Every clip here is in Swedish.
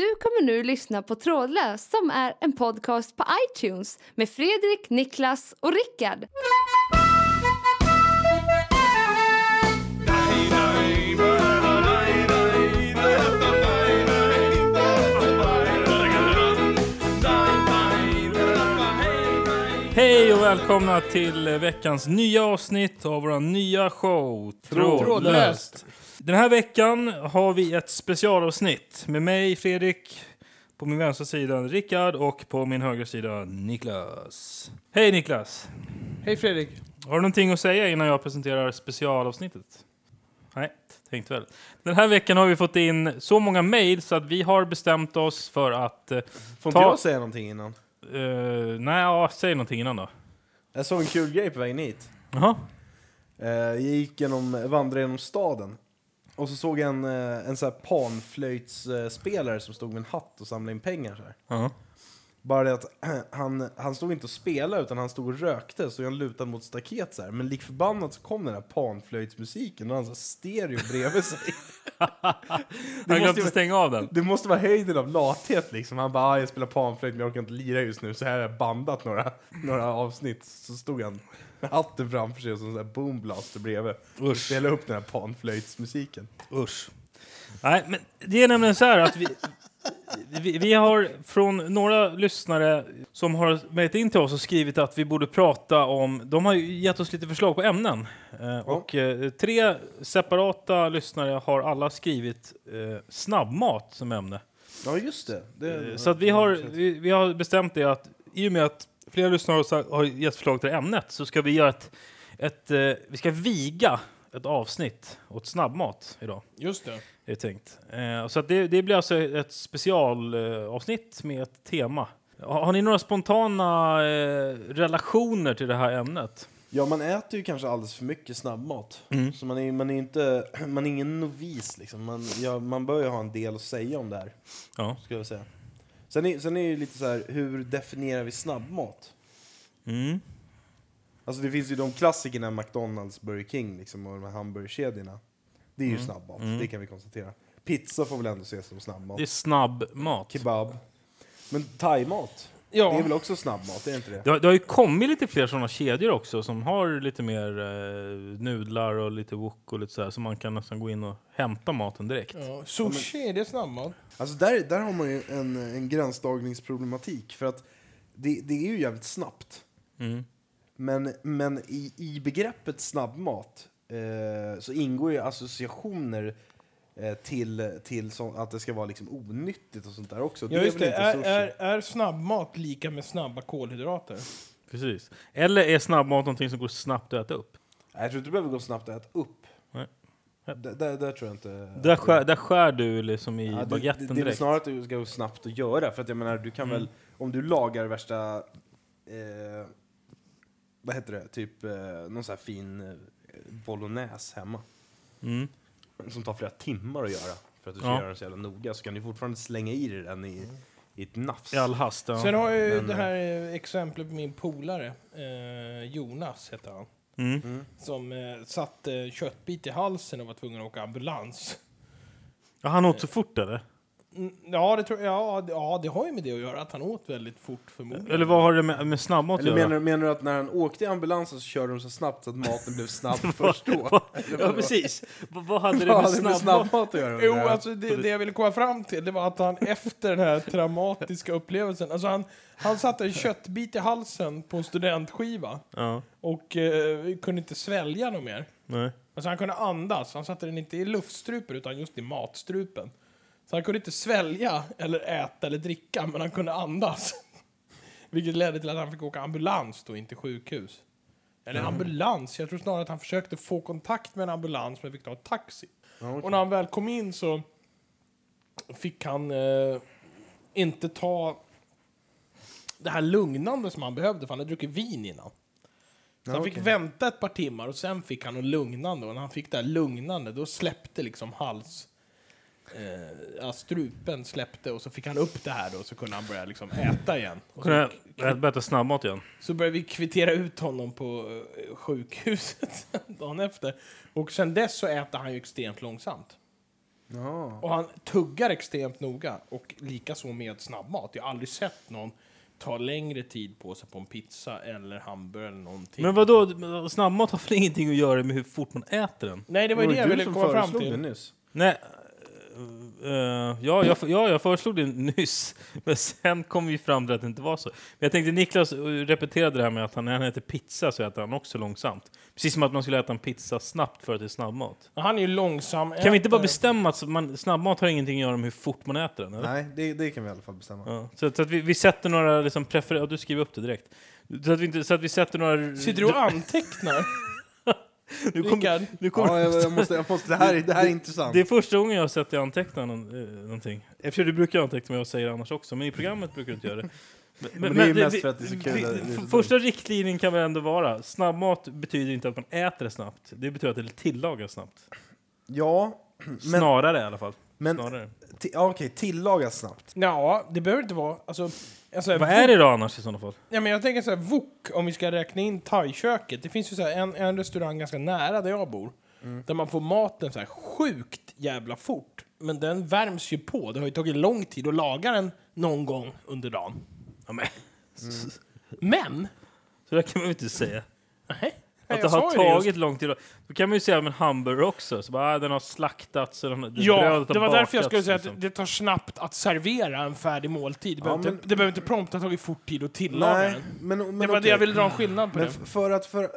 Du kommer nu lyssna på Trådlös som är en podcast på iTunes med Fredrik, Niklas och Rickard. Välkomna till veckans nya avsnitt av vår nya show Trådlöst. Den här veckan har vi ett specialavsnitt med mig, Fredrik, på min vänstra sida Rickard och på min högra sida Niklas. Hej Niklas! Hej Fredrik. Har du någonting att säga innan jag presenterar specialavsnittet? Nej, tänkte väl. Den här veckan har vi fått in så många mejl så att vi har bestämt oss för att... eh, Får Ta- inte jag säga någonting innan? eh, nej, ja, säg någonting innan då. Jag såg en kul grej på vägen hit. Jaha. Eh, Jag gick genom, vandrade genom staden. Och så såg jag en, eh, en sån här panflöjtsspelare som stod med en hatt och samlade in pengar så här. Ja. Bara det att han, han stod inte och spelade utan han stod och rökte så han lutad mot staket så här. Men lik förbannat så kom den här panflöjtsmusiken och han så här stereo bredvid sig. Han glömde stänga av den. Det måste vara höjden av lathet liksom. Han bara, ah, jag spelar panflöjt men jag orkar inte lira just nu. Så här har jag bandat några, några avsnitt. Så stod han med hatten framför sig och så där boomblaster bredvid. Och Usch. spelade upp den här panflöjtsmusiken. Usch. Nej, men det är nämligen så här att vi, vi, vi har från några lyssnare som har mejlat in till oss och skrivit att vi borde prata om... De har gett oss lite förslag på ämnen. Eh, och eh, tre separata lyssnare har alla skrivit eh, snabbmat som ämne. Ja just det. det Eh, Så att vi har, vi, vi har bestämt det att i och med att flera lyssnare har, gett förslag till ämnet så ska vi göra ett, ett vi ska viga ett avsnitt åt snabbmat idag. Just det. Är det tänkt. Eh, så att det, det blir alltså ett specialavsnitt avsnitt med ett tema. Har, har ni några spontana eh, relationer till det här ämnet? Ja man äter ju kanske alldeles för mycket snabbmat. Mm. Så man är, man är inte, man är ingen novis liksom. Man, ja, man bör ju ha en del att säga om det här. Ja. Skulle jag säga. Sen är, sen är det ju lite så här, hur definierar vi snabbmat? Mm. Alltså det finns ju de klassikerna, McDonalds, Burger King liksom, och de här hamburgerkedjorna. Det är ju snabbmat, det kan vi konstatera. Pizza får väl ändå ses som snabbmat. Det är snabbmat. Kebab. Men thaimat, Ja. det är väl också snabbmat, är det inte det? Det har, det har ju kommit lite fler sådana kedjor också som har lite mer eh, nudlar och lite wok och lite så här, så man kan nästan gå in och hämta maten direkt. Ja. Sushi, är det snabbmat? Alltså där, där har man ju en, en gränsdragningsproblematik, för att det, det är ju jävligt snabbt. Mm. Men, men i, i begreppet snabbmat eh, så ingår ju associationer eh, till, till så, att det ska vara liksom onyttigt och sånt där också. Ja, just väl det. inte Är, är, är snabbmat lika med snabba kolhydrater? Precis. Eller är snabbmat någonting som går snabbt att äta upp? Nej, jag tror inte det behöver gå snabbt att äta upp. Nej. Där, där, där tror jag inte... Där skär, där skär du liksom i Ja, det, baguetten det, det är väl direkt. snarare att det ska gå snabbt att göra. För att jag menar, du kan väl... Om du lagar värsta... Eh, vad heter det? Typ eh, någon sån här fin eh, bolognese hemma. Mm. Som tar flera timmar att göra. För att du ska Ja. göra den så jävla noga. Så kan du fortfarande slänga i dig den i, i ett nafs. I all hast. Ja. Sen har jag ju Men, det här eh, exemplet med min polare, eh, Jonas heter han. Mm. Mm. Som eh, satt eh, köttbit i halsen och var tvungen att åka ambulans. Ja, han åt så fort eller? Mm, ja, det tror jag. Ja, det- ja, det har ju med det att göra. Att han åt väldigt fort förmodligen. Eller vad har det med, med snabbmat att Eller göra? menar, du- menar du att när han åkte i ambulansen så körde de så snabbt så att maten blev snabb först då? Eller Ja, vad- precis. Vad, vad hade det Vad med hade snabbmat? snabbmat att göra? Jo, alltså det, det jag ville komma fram till det var att han efter den här traumatiska upplevelsen, alltså han, han satte en köttbit i halsen på en studentskiva Ja, och eh, kunde inte svälja något mer. nej. Alltså han kunde andas, han satte den inte i luftstrupen utan just i matstrupen. Så han kunde inte svälja eller äta eller dricka, men han kunde andas. Vilket ledde till att han fick åka ambulans då, inte sjukhus. Eller ambulans, jag tror snarare att han försökte få kontakt med en ambulans men fick ta taxi. Ja, okej. Och när han väl kom in så fick han eh, inte ta det här lugnande som han behövde, för han hade druckit vin innan. Så Ja, han fick vänta ett par timmar och sen fick han något lugnande. Och när han fick det här lugnande, då släppte liksom hals... Eh, ja, strupen släppte och så fick han upp det här då, så kunde han börja liksom äta igen. Och Kunde så, jag börja äta snabbmat igen? så började vi kvittera ut honom på eh, sjukhuset dagen efter. Och sen dess så äter han ju extremt långsamt. Ja. Och han tuggar extremt noga. Och likaså med snabbmat. Jag har aldrig sett någon ta längre tid på sig på en pizza eller hamburgare eller någonting. Men vadå, snabbmat har väl ingenting att göra med hur fort man äter den? Nej, det var ju det jag du ville som komma fram till. det nyss. Nej. Eh, ja, jag, ja, jag föreslog det nyss, men sen kom vi fram till att det inte var så. Men jag tänkte Niklas eh, repeterade det här med att han, när han äter pizza så äter han också långsamt. Precis som att man skulle äta en pizza snabbt för att det är snabbmat. Han är ju långsam. Kan vi inte bara bestämma att man, snabbmat har ingenting att göra med hur fort man äter den? Eller? Nej, det, det kan vi i alla fall bestämma. Ja, så, att- så att vi, vi sätter några liksom prefer- ja, du skriver upp det direkt. Så att vi, inte, så att vi sätter några... Sitter du och antecknar? nu kommer, Rickard? nu kommer, Ja, jag, jag måste, jag måste, det, här, är- det här är intressant. Det är första gången jag har sett dig anteckna någon, eh, någonting. Eftersom du brukar anteckna vad jag säger annars också, men i programmet brukar du inte göra det. Men, det är mest för att det är så kul vi- det första riktlinjen kan väl ändå vara, snabbmat betyder inte att man äter det snabbt. Det betyder att det tillagas snabbt. Ja, men, Snarare i alla fall. Men Snarare. ti- ja, okej, tillaga snabbt. Ja, det behöver inte vara... Alltså, alltså, Vad är det då annars i sådana fall? Ja, men jag tänker så här, wok, om vi ska räkna in thaiköket. Det finns ju så här, en, en restaurang ganska nära där jag bor. Mm. Där man får maten så här sjukt jävla fort. Men den värms ju på. Det har ju tagit lång tid att laga den någon gång under dagen. Ja, men, Men... Så där kan man ju inte säga. Nej, Att det har det just. tagit lång tid. Då kan man ju säga om en hamburgare också. Så bara, ah, den har slaktats. Och den, det Ja, brödet har det var därför jag skulle säga liksom. att det tar snabbt att servera en färdig måltid. Det, Ja, behöver, men- inte, det behöver inte prompt ha tagit fort tid att tillaga Nej, den. men, men Det var det okej. jag ville dra en skillnad på Men det. för att, för,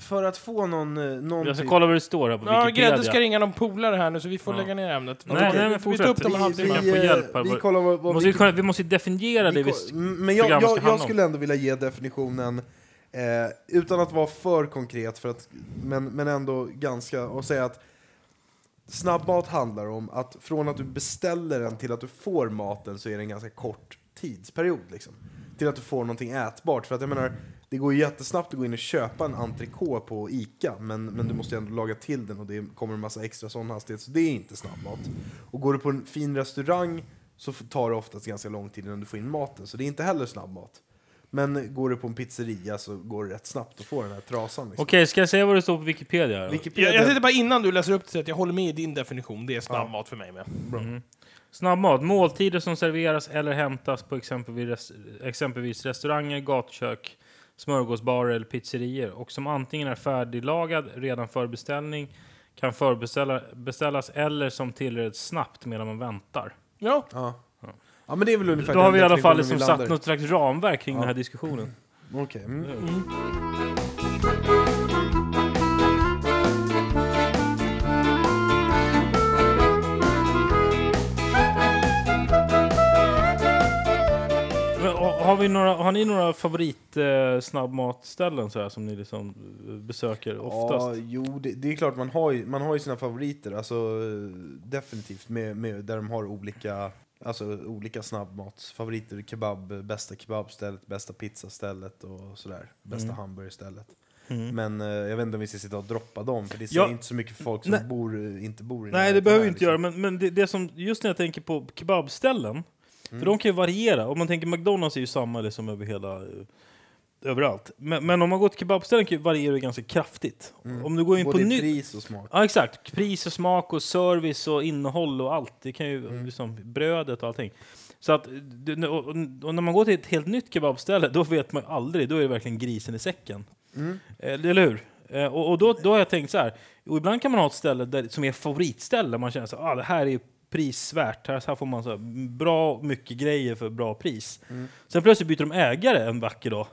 för att få någon, eh, någon Jag ska typ- kolla vad det står här på Ja, Wikipedia. Grädde ska ringa någon polare här nu så vi får Ja. lägga ner ämnet. Nej, Okej, nej, men vi- vi fortsätt. tar upp dem en Vi- vi- vi, eh, hjälp här. vi Vad- kollar vad, Vi vad måste, vi, vi måste definiera det vi vi... Men jag, jag, skulle ändå vilja ge definitionen eh, utan att vara för konkret, för att, men, men ändå ganska, och säga att snabbmat handlar om att från att du beställer den till att du får maten så är det en ganska kort tidsperiod. Liksom. Till att du får någonting ätbart. För att jag menar, det går ju jättesnabbt att gå in och köpa en entrecote på Ica, men, men du måste ju ändå laga till den och det kommer en massa extra sån hastighet, så det är inte snabbmat. Och går du på en fin restaurang så tar det oftast ganska lång tid innan du får in maten, så det är inte heller snabbmat. Men går du på en pizzeria så går det rätt snabbt att få den här trasan. Liksom. Okej, ska jag säga vad det står på Wikipedia? Wikipedia, Jag, jag tänkte bara innan du läser upp det, så att jag håller med i din definition. Det är snabbmat för mig med. Mm. Snabbmat, måltider som serveras eller hämtas på exempelvis, res- exempelvis restauranger, gatukök, smörgåsbarer eller pizzerior och som antingen är färdiglagad redan för beställning, kan förbeställas eller som tillreds snabbt medan man väntar. Ja, ja. Ja, men det är väl ungefär Då har vi i alla fall liksom satt något slags ramverk kring Ja. den här diskussionen. Okej, mm. Men, ha- har, vi några, har ni några favorit eh, som ni liksom eh, besöker oftast? Ja, jo, det, det är klart man har ju, man har ju sina favoriter, alltså eh, definitivt, med, med, där de har olika, alltså, olika snabbmatsfavoriter. Kebab, bästa kebabstället, bästa pizzastället och sådär. Bästa Mm. hamburgerstället. Mm. Men eh, jag vet inte om vi ska sitta och droppa dem, för det Ja. säger inte så mycket folk som Nej. bor, eh, inte bor i Nej, det behöver vi inte liksom. göra. Men, men det, det som, just när jag tänker på kebabställen, Mm. för de kan ju variera. Om man tänker McDonalds är ju samma liksom över hela, eh, överallt. Men, men om man går till kebabställen kan ju variera ganska kraftigt. Mm. Om du går in Både på nytt... pris och smak. Ja, exakt. Pris och smak och service och innehåll och allt. Det kan ju, Mm. liksom, brödet och allting. Så att, och, och när man går till ett helt nytt kebabställe, då vet man aldrig, då är det verkligen grisen i säcken. Mm. Eh, Eller hur? Eh, Och, och då, då har jag tänkt så här, och ibland kan man ha ett ställe där, som är favoritställe, man känner så ah, det här är prisvärt, här, här får man så här, bra mycket grejer för bra pris. Mm. Sen plötsligt byter de ägare en vacker dag.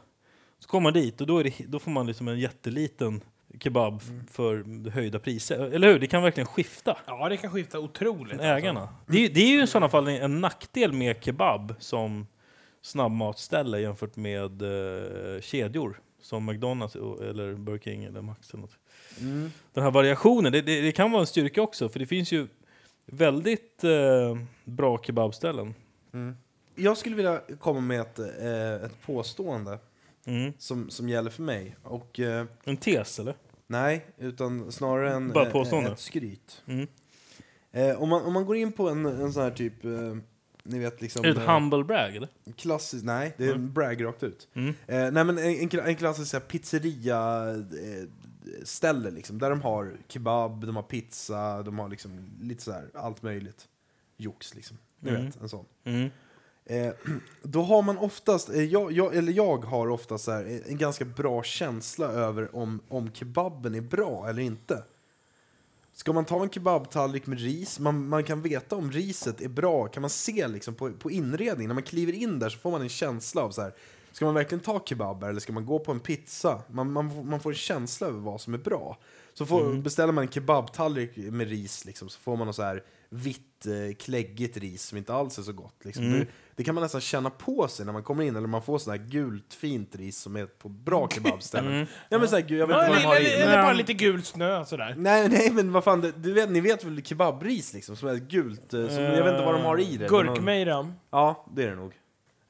Så kommer man dit och då, det, då får man liksom en jätteliten kebab Mm. för höjda priser. Eller hur? Det kan verkligen skifta. ja det kan skifta otroligt. Från ägarna. Det, är- det är ju i sådana fall en, nackdel med kebab som snabbmatsställe jämfört med eh, kedjor som McDonalds eller Burger King eller Max. Eller något. Mm. Den här variationen, det, det, det kan vara en styrka också för det finns ju väldigt eh, bra kebabställen. Mm. Jag skulle vilja komma med ett, eh, ett påstående Mm. som, som gäller för mig. Och eh, En tes eller? nej, utan snarare en, Bara eh, påstående. ett skryt. Mm. Eh, om, man, om man går in på en, en sån här typ, eh, ni vet liksom... Är det ett eh, humble brag eller? klassisk, nej, det är en brag rakt ut. Mm. Eh, nej men en, en, kla- en klassisk så här, pizzeria, eh, ställe liksom, där de har kebab, de har pizza, de har liksom lite så här allt möjligt jox liksom. Ni Mm. vet, en sån. Mm. Eh, då har man oftast, eh, jag, jag, eller jag har oftast så här, eh, en ganska bra känsla över om, om kebaben är bra eller inte. Ska man ta en kebabtallrik med ris, man, man kan veta om riset är bra, kan man se liksom på, på inredningen, när man kliver in där så får man en känsla av så här. Ska man verkligen ta kebaber eller ska man gå på en pizza? Man, man, får- man får en känsla över vad som är bra. Så får, beställer man en kebabtallrik med ris liksom, så får man något så här vitt, eh, kläggigt ris som inte alls är så gott. Liksom. Det, det kan man nästan känna på sig när man kommer in, eller man får sån här gult fint ris som är på bra kebabställen. Ja, men så här, jag vet inte vad de har i. eller, bara lite gul snö sådär. Nej, nej, men vad fan, det, du vet, ni vet väl kebabris liksom, som är gult, eh, som, jag vet inte vad de har i det. men de- Gurkmejram. Ja, det är det nog.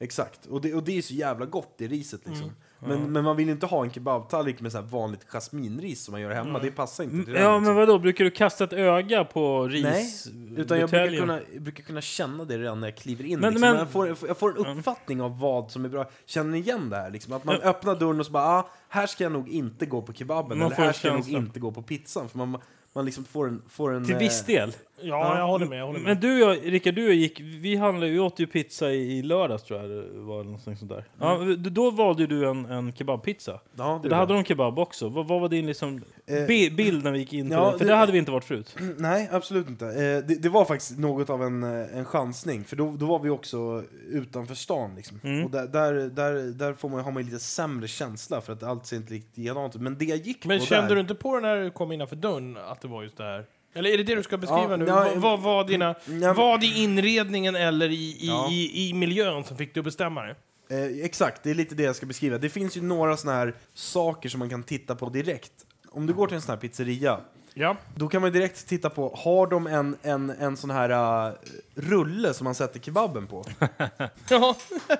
Exakt. Och det, och det är så jävla gott i riset liksom. Mm. Men, men man vill inte ha en kebabtallrik med så vanligt jasminris som man gör hemma. Det passar inte till den. Ja, liksom. men vadå? Brukar du kasta ett öga på Nej, ris? utan jag brukar, kunna, jag brukar kunna känna det redan när jag kliver in. Men- liksom. men- jag, får, jag får- en uppfattning av vad som är bra. Känner ni igen det här? Liksom? Att man öppnar dörren och så bara, ah, här ska jag nog inte gå på kebaben. Man eller här ska jag nog inte gå på pizzan. För man, man liksom får en... Får en Till viss eh, del. Ja, jag håller med. Jag håller med. Men du och jag, Rickard, du och jag gick, vi handlade, vi åt ju pizza i, i lördags tror jag det var, någonting sånt där. Ja, d- då valde du en, en kebabpizza. Mm. Ja, det Där är hade de kebab också. Vad, vad var din liksom Eh, bi- bild när vi gick in ja, det? För det- det hade vi inte varit förut. Nej, absolut inte. Eh, det, det var faktiskt något av en, eh, en chansning, för då, då var vi också utanför stan. Liksom. Mm. Och där, där, där, där får man, har man lite sämre känsla, för att allt ser inte riktigt likadant ut. Men det jag gick Men på kände där, du inte på när du kom innanför dörren att det var just det här? Eller är det det du ska beskriva Ja, nu? ja, vad, vad var dina... Ja, Vad i inredningen eller i, i, Ja. i, i miljön som fick dig att bestämma det? Eh, exakt, det är lite det jag ska beskriva. Det finns ju några såna här saker som man kan titta på direkt. Om du går till en sån här pizzeria, Ja. då kan man direkt titta på, har de en, en, en sån här uh, rulle som man sätter kebaben på? ja.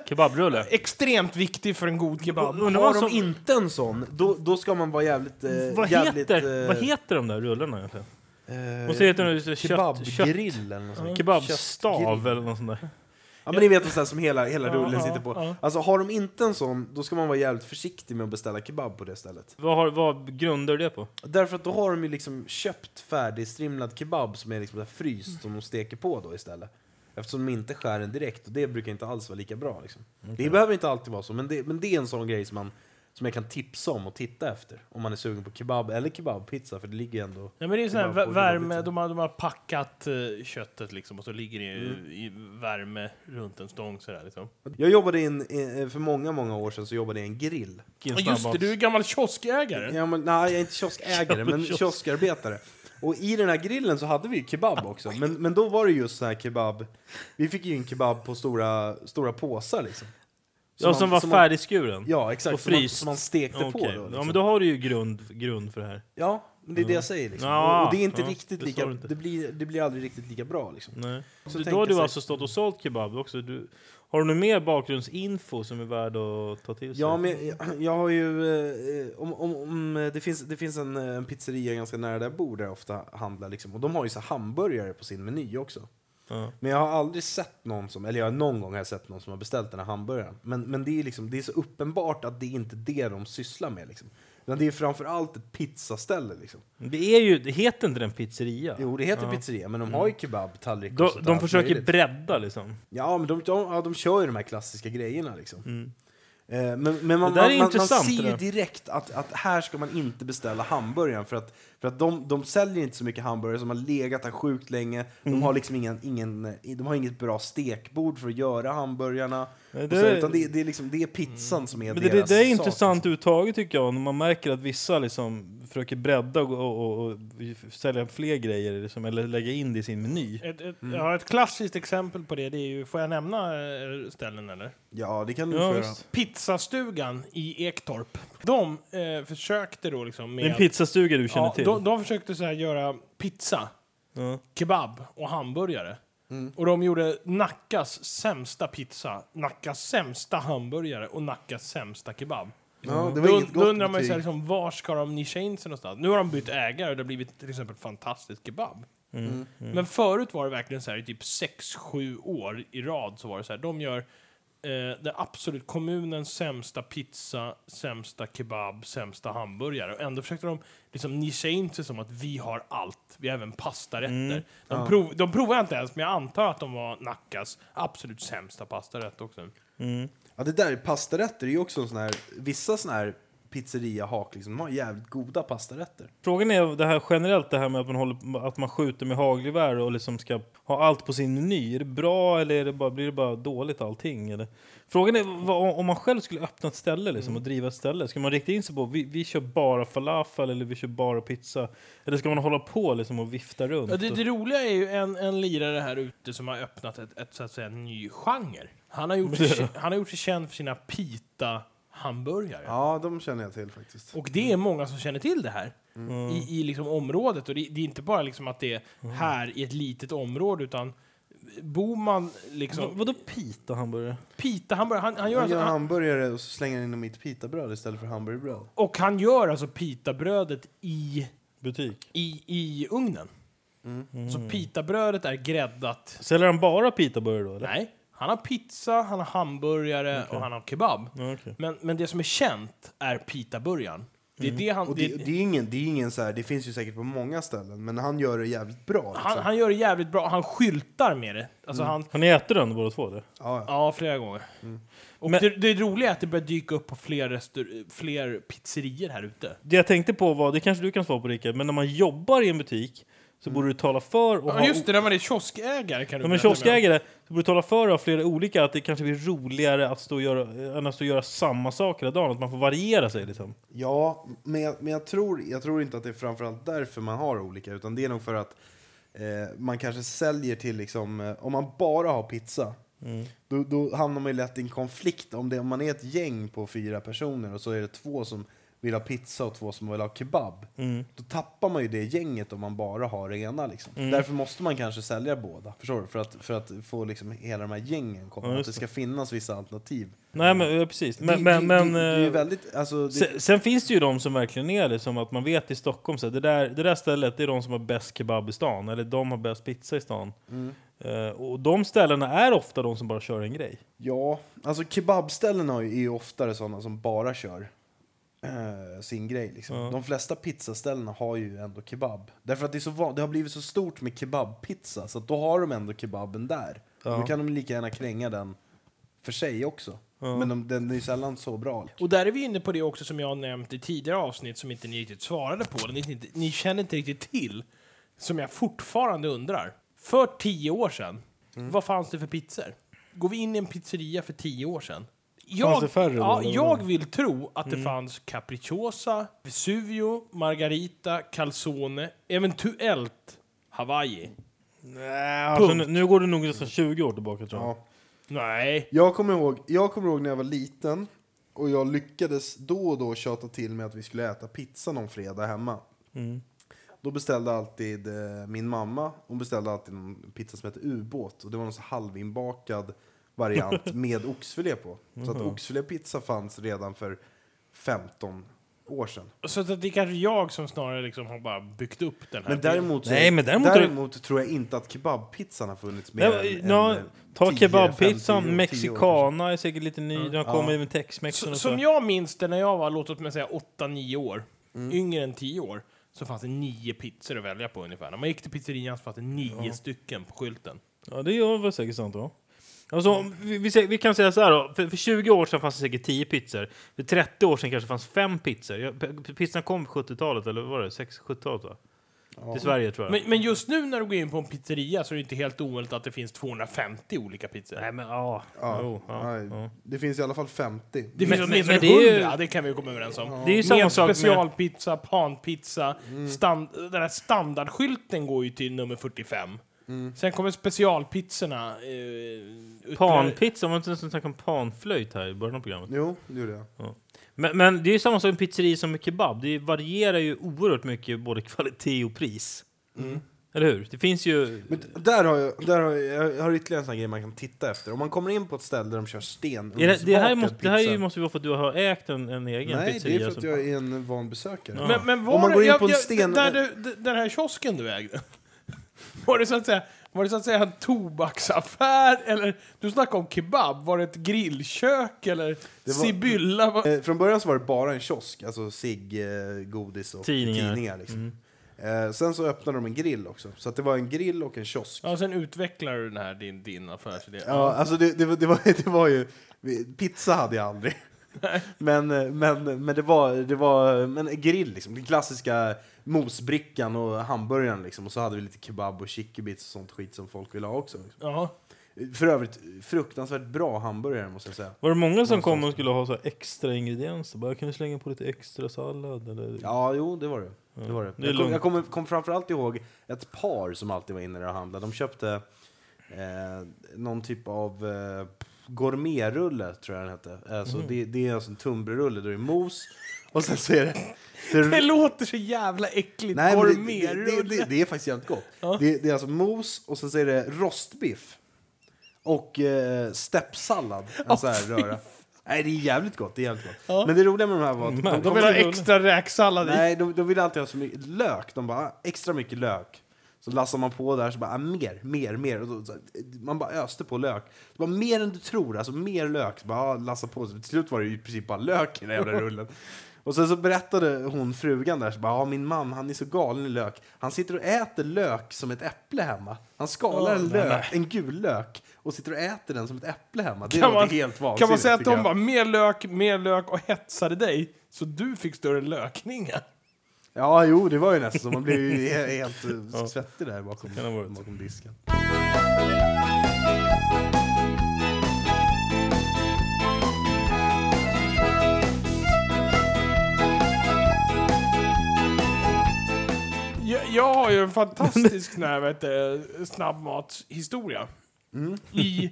Kebabrulle. Extremt viktig för en god kebab. Undrar Har de som- inte en sån, då, då ska man vara jävligt... Eh, Vad jävligt, heter, eh, vad heter de där rullarna egentligen? Eh, Och så heter de kött, kött, Kebabgrill eller något sånt. kebabstav eller något sånt där. Ja men ni vet sådär som hela, hela rullen ja, sitter på. ja. Alltså har de inte en sån, då ska man vara jävligt försiktig med att beställa kebab på det stället. Vad, har, vad grundar du det på? Därför att då har de ju liksom köpt färdigstrimlad kebab som är liksom fryst som de steker på då istället. Eftersom de inte skär den direkt och det brukar inte alls vara lika bra liksom. Det behöver inte alltid vara så, men det, men det är en sån grej som man som jag kan tipsa om och titta efter. Om man är sugen på kebab eller kebabpizza, för det ligger ändå... Ja, men det är sån här värme, de har, de har packat eh, köttet liksom och så ligger det i, i värme runt en stång sådär liksom. Jag jobbade in, eh, för många, många år sedan så jobbade jag i en grill. Ja, just det, du är gammal kioskägare. Ja, men, nej, jag är inte kioskägare, men Kiosk. kioskarbetare. Och i den här grillen så hade vi ju kebab också. Men, men då var det just så här kebab. Vi fick ju en kebab på stora, stora påsar liksom. Ja, som man- var färdigskuren? Ja, exakt. Och Som man, fryst. som man stekte på Okej. då. Liksom. Ja, men då har du ju grund, grund för det här. Ja, men det är det jag säger liksom. Ja, och, det är inte ja, riktigt det lika, du inte. det blir, det blir aldrig riktigt lika bra liksom. Nej. Så tänker då har du sig- alltså stått och sålt kebab också? Du, har du någon mer bakgrundsinfo som är värd att ta till sig? Ja, men jag, jag har ju... Eh, om, om, om, det, finns, det finns en, en pizzeria ganska nära där jag bor där jag ofta handlar. Liksom, och de har ju så hamburgare på sin meny också. Ja. Men jag har aldrig sett någon som, eller jag, någon gång har sett någon som har beställt den här hamburgaren. Men, men det, är liksom, det är så uppenbart att det är inte det de sysslar med. Liksom. Utan det är framför allt ett pizzaställe. Liksom. Det, är ju, det heter inte den pizzeria? Jo, det heter Ja. pizzeria, men de har ju kebab, tallrik och De, de försöker möjligt. bredda liksom. Ja, men de, de, ja, de kör ju de här klassiska grejerna. Liksom. Mm. Eh, Men, men man, man, man, man ser ju direkt att, att här ska man inte beställa hamburgaren för att, för att de, de säljer inte så mycket hamburgare som har legat här sjukt länge. Mm. De har liksom ingen, ingen, de har inget bra stekbord för att göra hamburgarna. Nej, det så, utan det, det, är liksom, det är pizzan som är Men det, deras det, det är sak, intressant liksom. uttaget tycker jag, när man märker att vissa liksom försöker bredda och, och, och, och sälja fler grejer, liksom, eller lägga in det i sin meny. Ett, ett, Mm. ja, ett klassiskt exempel på det, det är ju, får jag nämna eh, ställen eller? Ja, det kan du Ja. Pizzastugan i Ektorp. De eh, försökte då liksom är en med... pizzastuga du känner ja, till? de, de försökte så här göra pizza, Ja. kebab och hamburgare. Mm. Och de gjorde Nackas sämsta pizza, Nackas sämsta hamburgare och Nackas sämsta kebab. Ja, det var Då, inget då gott undrar man ju betyg. liksom, var ska de nischa in sig någonstans? Nu har de bytt ägare och det har blivit till exempel fantastisk kebab. Mm. Men förut var det verkligen så här i typ 6-7 år i rad så var det så här, de gör eh, det absolut kommunens sämsta pizza, sämsta kebab, sämsta hamburgare. Och ändå försökte de liksom nischa in sig som att vi har allt. Vi har även pastarätter. De, Ja. prov, de provade inte ens, men jag antar att de var Nackas absolut sämsta pastarätt också. Ja, det där pastarätter är ju också en sån här, vissa såna här pizzeria-hak liksom, de har jävligt goda pastarätter. Frågan är det här generellt, det här med att man, håller, att man skjuter med hagelgevär och liksom ska ha allt på sin meny. Är det bra eller är det bara, blir det bara dåligt allting? Eller? Frågan är vad, om man själv skulle öppna ett ställe liksom, och driva ett ställe. Ska man rikta in sig på vi, vi kör bara falafel eller vi kör bara pizza? Eller ska man hålla på liksom, och vifta runt? Ja, det, det roliga är ju en, en lirare här ute som har öppnat ett, ett, så att säga, ny genre. Han har gjort sig, han har gjort sig känd för sina pita-hamburgare. Ja, de känner jag till faktiskt. Och det är många som känner till det här i, i liksom området. Och det, det är inte bara liksom att det är här i ett litet område, utan bor man liksom... Va, vadå pita hamburgare? Pita hamburgare, han, han gör Jag gör alltså, han, hamburgare och så slänger jag in dem i ett pitabröd istället för hamburgerbröd. och han gör alltså pitabrödet i, Butik? i, i ugnen. Mm. Så pitabrödet är gräddat. Säljer han bara pitaburgare då? Eller? Nej, han har pizza, han har hamburgare och han har kebab. Ja, okej. Men, men det som är känt är pitaburgaren. Det är det han... Och det, det, det är ingen, det är ingen så här, det finns ju säkert på många ställen, men han gör det jävligt bra. Liksom. han, han gör det jävligt bra, han skyltar med det. Alltså han, Har ni ätit den båda två? Eller? ja, ja. Ja, flera gånger. Och Men- det, det roliga är att det börjar dyka upp på fler, restaur- fler pizzerior här ute. Det jag tänkte på var, det kanske du kan svara på Rickard, men när man jobbar i en butik så borde du tala för och Ja, ha just det, när man är kioskägare kan du om. kioskägare så borde du tala för av flera olika att det kanske blir roligare att stå och göra, än att stå och göra samma sak hela dagen. Att man får variera sig liksom. Ja, men, jag, men jag, tror, jag tror inte att det är framförallt därför man har olika, utan det är nog för att eh, man kanske säljer till, liksom, eh, om man bara har pizza, då, då hamnar man ju lätt i en konflikt. Om, det, om man är ett gäng på fyra personer och så är det två som vill ha pizza och två som vill ha kebab, då tappar man ju det gänget om man bara har det ena. Liksom. Därför måste man kanske sälja båda, förstår du? För att, för att få liksom hela de här gängen komma, Ja, att det ska finnas vissa alternativ. Nej men precis. Men, det, men, men, det, det är ju väldigt, alltså, det, sen, sen finns det ju de som verkligen är det, som att man vet i Stockholm så här, det, där, det där stället det är de som har bäst kebab i stan, eller de har bäst pizza i stan. Eh, och de ställena är ofta de som bara kör en grej. Ja, alltså kebabställena är ju oftare sådana som bara kör eh, sin grej. Liksom. Ja. De flesta pizzaställena har ju ändå kebab. Därför att det, är så van- det har blivit så stort med kebabpizza, så att då har de ändå kebaben där. Ja. Då kan de lika gärna kränga den för sig också. Men de, den är ju sällan så bra. Och där är vi inne på det också som jag har nämnt i tidigare avsnitt som inte ni riktigt svarade på, ni, inte, ni känner inte riktigt till, som jag fortfarande undrar. För tio år sedan, Mm. vad fanns det för pizzor? Går vi in i en pizzeria för tio år sedan? Jag, det färre då, ja, jag? Mm. vill tro att det fanns capricciosa, Vesuvio, Margarita, Calzone, eventuellt Hawaii. Nej, alltså, nu, nu går det nog nästan 20 år tillbaka tror jag. Ja. Nej. Jag, kommer ihåg, jag kommer ihåg när jag var liten och jag lyckades då och då tjata till med att vi skulle äta pizza någon fredag hemma. Då beställde alltid eh, min mamma, hon beställde alltid en pizza som hette ubåt. Och det var en så halvinbakad variant med oxfilé på. Så att oxfilépizza fanns redan för 15 år sedan. Så att det är kanske jag som snarare liksom har bara byggt upp den här Men däremot, så, Nej, men däremot däremot tror jag inte att kebabpizzan har funnits mer Nej, än, ja, än ta 10, kebabpizzan, 50, 10 år mexicana är säkert lite ny, den har kommit Ja. med Så, så. som jag minns det när jag var, låt mig säga 8-9 år, Mm. yngre än 10 år, så fanns det nio pizzor att välja på ungefär. När man gick till pizzerian så fanns det nio stycken på skylten. Ja, det är väl säkert sant då. Alltså, vi, vi, vi kan säga så här då, för, för 20 år sedan fanns det säkert 10 pizzor. För 30 år sedan kanske fanns 5 pizzor. Pizzan kom på 70-talet, eller vad var det? 60-70-talet va? Till Sverige tror jag. Men, men just nu när du går in på en pizzeria så är det inte helt omöjligt att det finns 250 olika pizzor. Nej men ja. Ja, Jo, ja, ja, ja. Det finns i alla fall 50. Det finns åtminstone men det är ju- 100, det kan vi komma överens om. Det är ju samma med sak med- specialpizza, panpizza, Mm. stand, den här standardskylten går ju till nummer 45. Mm. Sen kommer specialpizzorna. Eh, Panpizza, var det inte en sån här panflöjt här i början av programmet? Jo, det gjorde jag. Men, men det är ju samma sak med pizzeri som med kebab. Det varierar ju oerhört mycket både kvalitet och pris. Eller hur? Det finns ju... Men där har jag, där har jag, jag har ytterligare en sån här grej man kan titta efter. Om man kommer in på ett ställe där de kör sten Är det, det, här måste, det här måste vara för att du har ägt en, en egen Nej, det pizzeria. är för att som- jag är en van besökare. Men, men var Om man går in jag- på en jag- sten- Där du, den här kiosken du ägde. Var det så att säga, Var det så att säga en tobaksaffär? Eller, du snackade om kebab. Var det ett grillkök? Eller var- Sibylla? Var... Eh, från början så var det bara en kiosk, alltså cigg, eh, godis och Tidningar. tidningar liksom. eh, sen så öppnade de en grill också, så att det var en grill och en kiosk. Ja, sen utvecklar du den här, din, din affärsidé. Ja, alltså det, det, var- det, var, det var ju... Pizza hade jag aldrig. Men, men, men det var, det var men en grill, liksom. den klassiska mosbrickan och hamburgaren. Liksom. Och så hade vi lite kebab och chickibits och sånt skit som folk ville ha också. Liksom. Ja. För övrigt, fruktansvärt bra hamburgare måste jag säga. Var det många som kom och skulle ha så här extra ingredienser? Bara, kan vi slänga på lite extra sallad? Eller? Ja, jo, det var det. det, var det. det jag kom, lugnt. jag kommer kom framförallt ihåg ett par som alltid var inne där och handlade. De köpte eh, någon typ av eh, gourmetrulle, tror jag den hette. Alltså, Mm. det, det är alltså en tunnbrödsrulle det är mos och sen så är det... det, Det låter så jävla äckligt. Nej, det, det, Gourmetrulle. det, det, det är faktiskt jävligt gott. Ja. Det, det är alltså mos och sen så är det rostbiff. Och eh, steppsallad, en sån här röra. Nej, det är jävligt gott. Det är jävligt gott. Ja. Men det roliga med de här var att Men de, De de, vill ha extra räksallad i. nej, de, de ville alltid ha så mycket lök. De bara, "Ah, extra mycket lök. Så lassar man på där så bara, ah, mer, mer, mer. Och så, så, man bara öste på lök. Det var mer än du tror, alltså mer lök. Så bara, ah, lassa på. Så till slut var det i princip bara lök i den jävla rullen. Och sen så berättade hon frugan där, så bara, ah, min man han är så galen i lök. Han sitter och äter lök som ett äpple hemma. Han skalar en lök, en gul lök, och sitter och äter den som ett äpple hemma. Det Kan låter man- helt vansinnigt. Kan man säga att de bara mer lök, mer lök och hetsade dig så du fick större lökningar? Ja, jo, det var ju nästan så. Man blev ju he- helt uh, svettig där bakom, bakom disken. Jag, jag har ju en fantastisk snabbmatshistoria. I,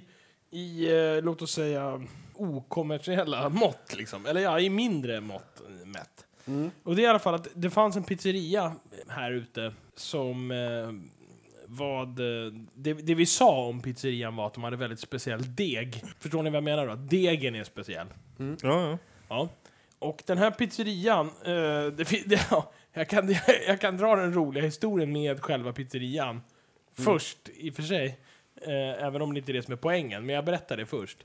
i eh, låt oss säga, okommersiella mått. Liksom. Eller ja, i mindre mått eh, mätt. Och det är i alla fall att det fanns en pizzeria här ute som eh, vad... eh, Det, det vi sa om pizzerian var att de hade väldigt speciell deg. Förstår ni vad jag menar då? Degen är speciell. Ja, ja. Ja. Och den här pizzerian, eh, det, det, ja, jag, kan, jag kan dra den roliga historien med själva pizzerian först, i och för sig. Eh, även om det inte är det som är poängen, men jag berättar det först.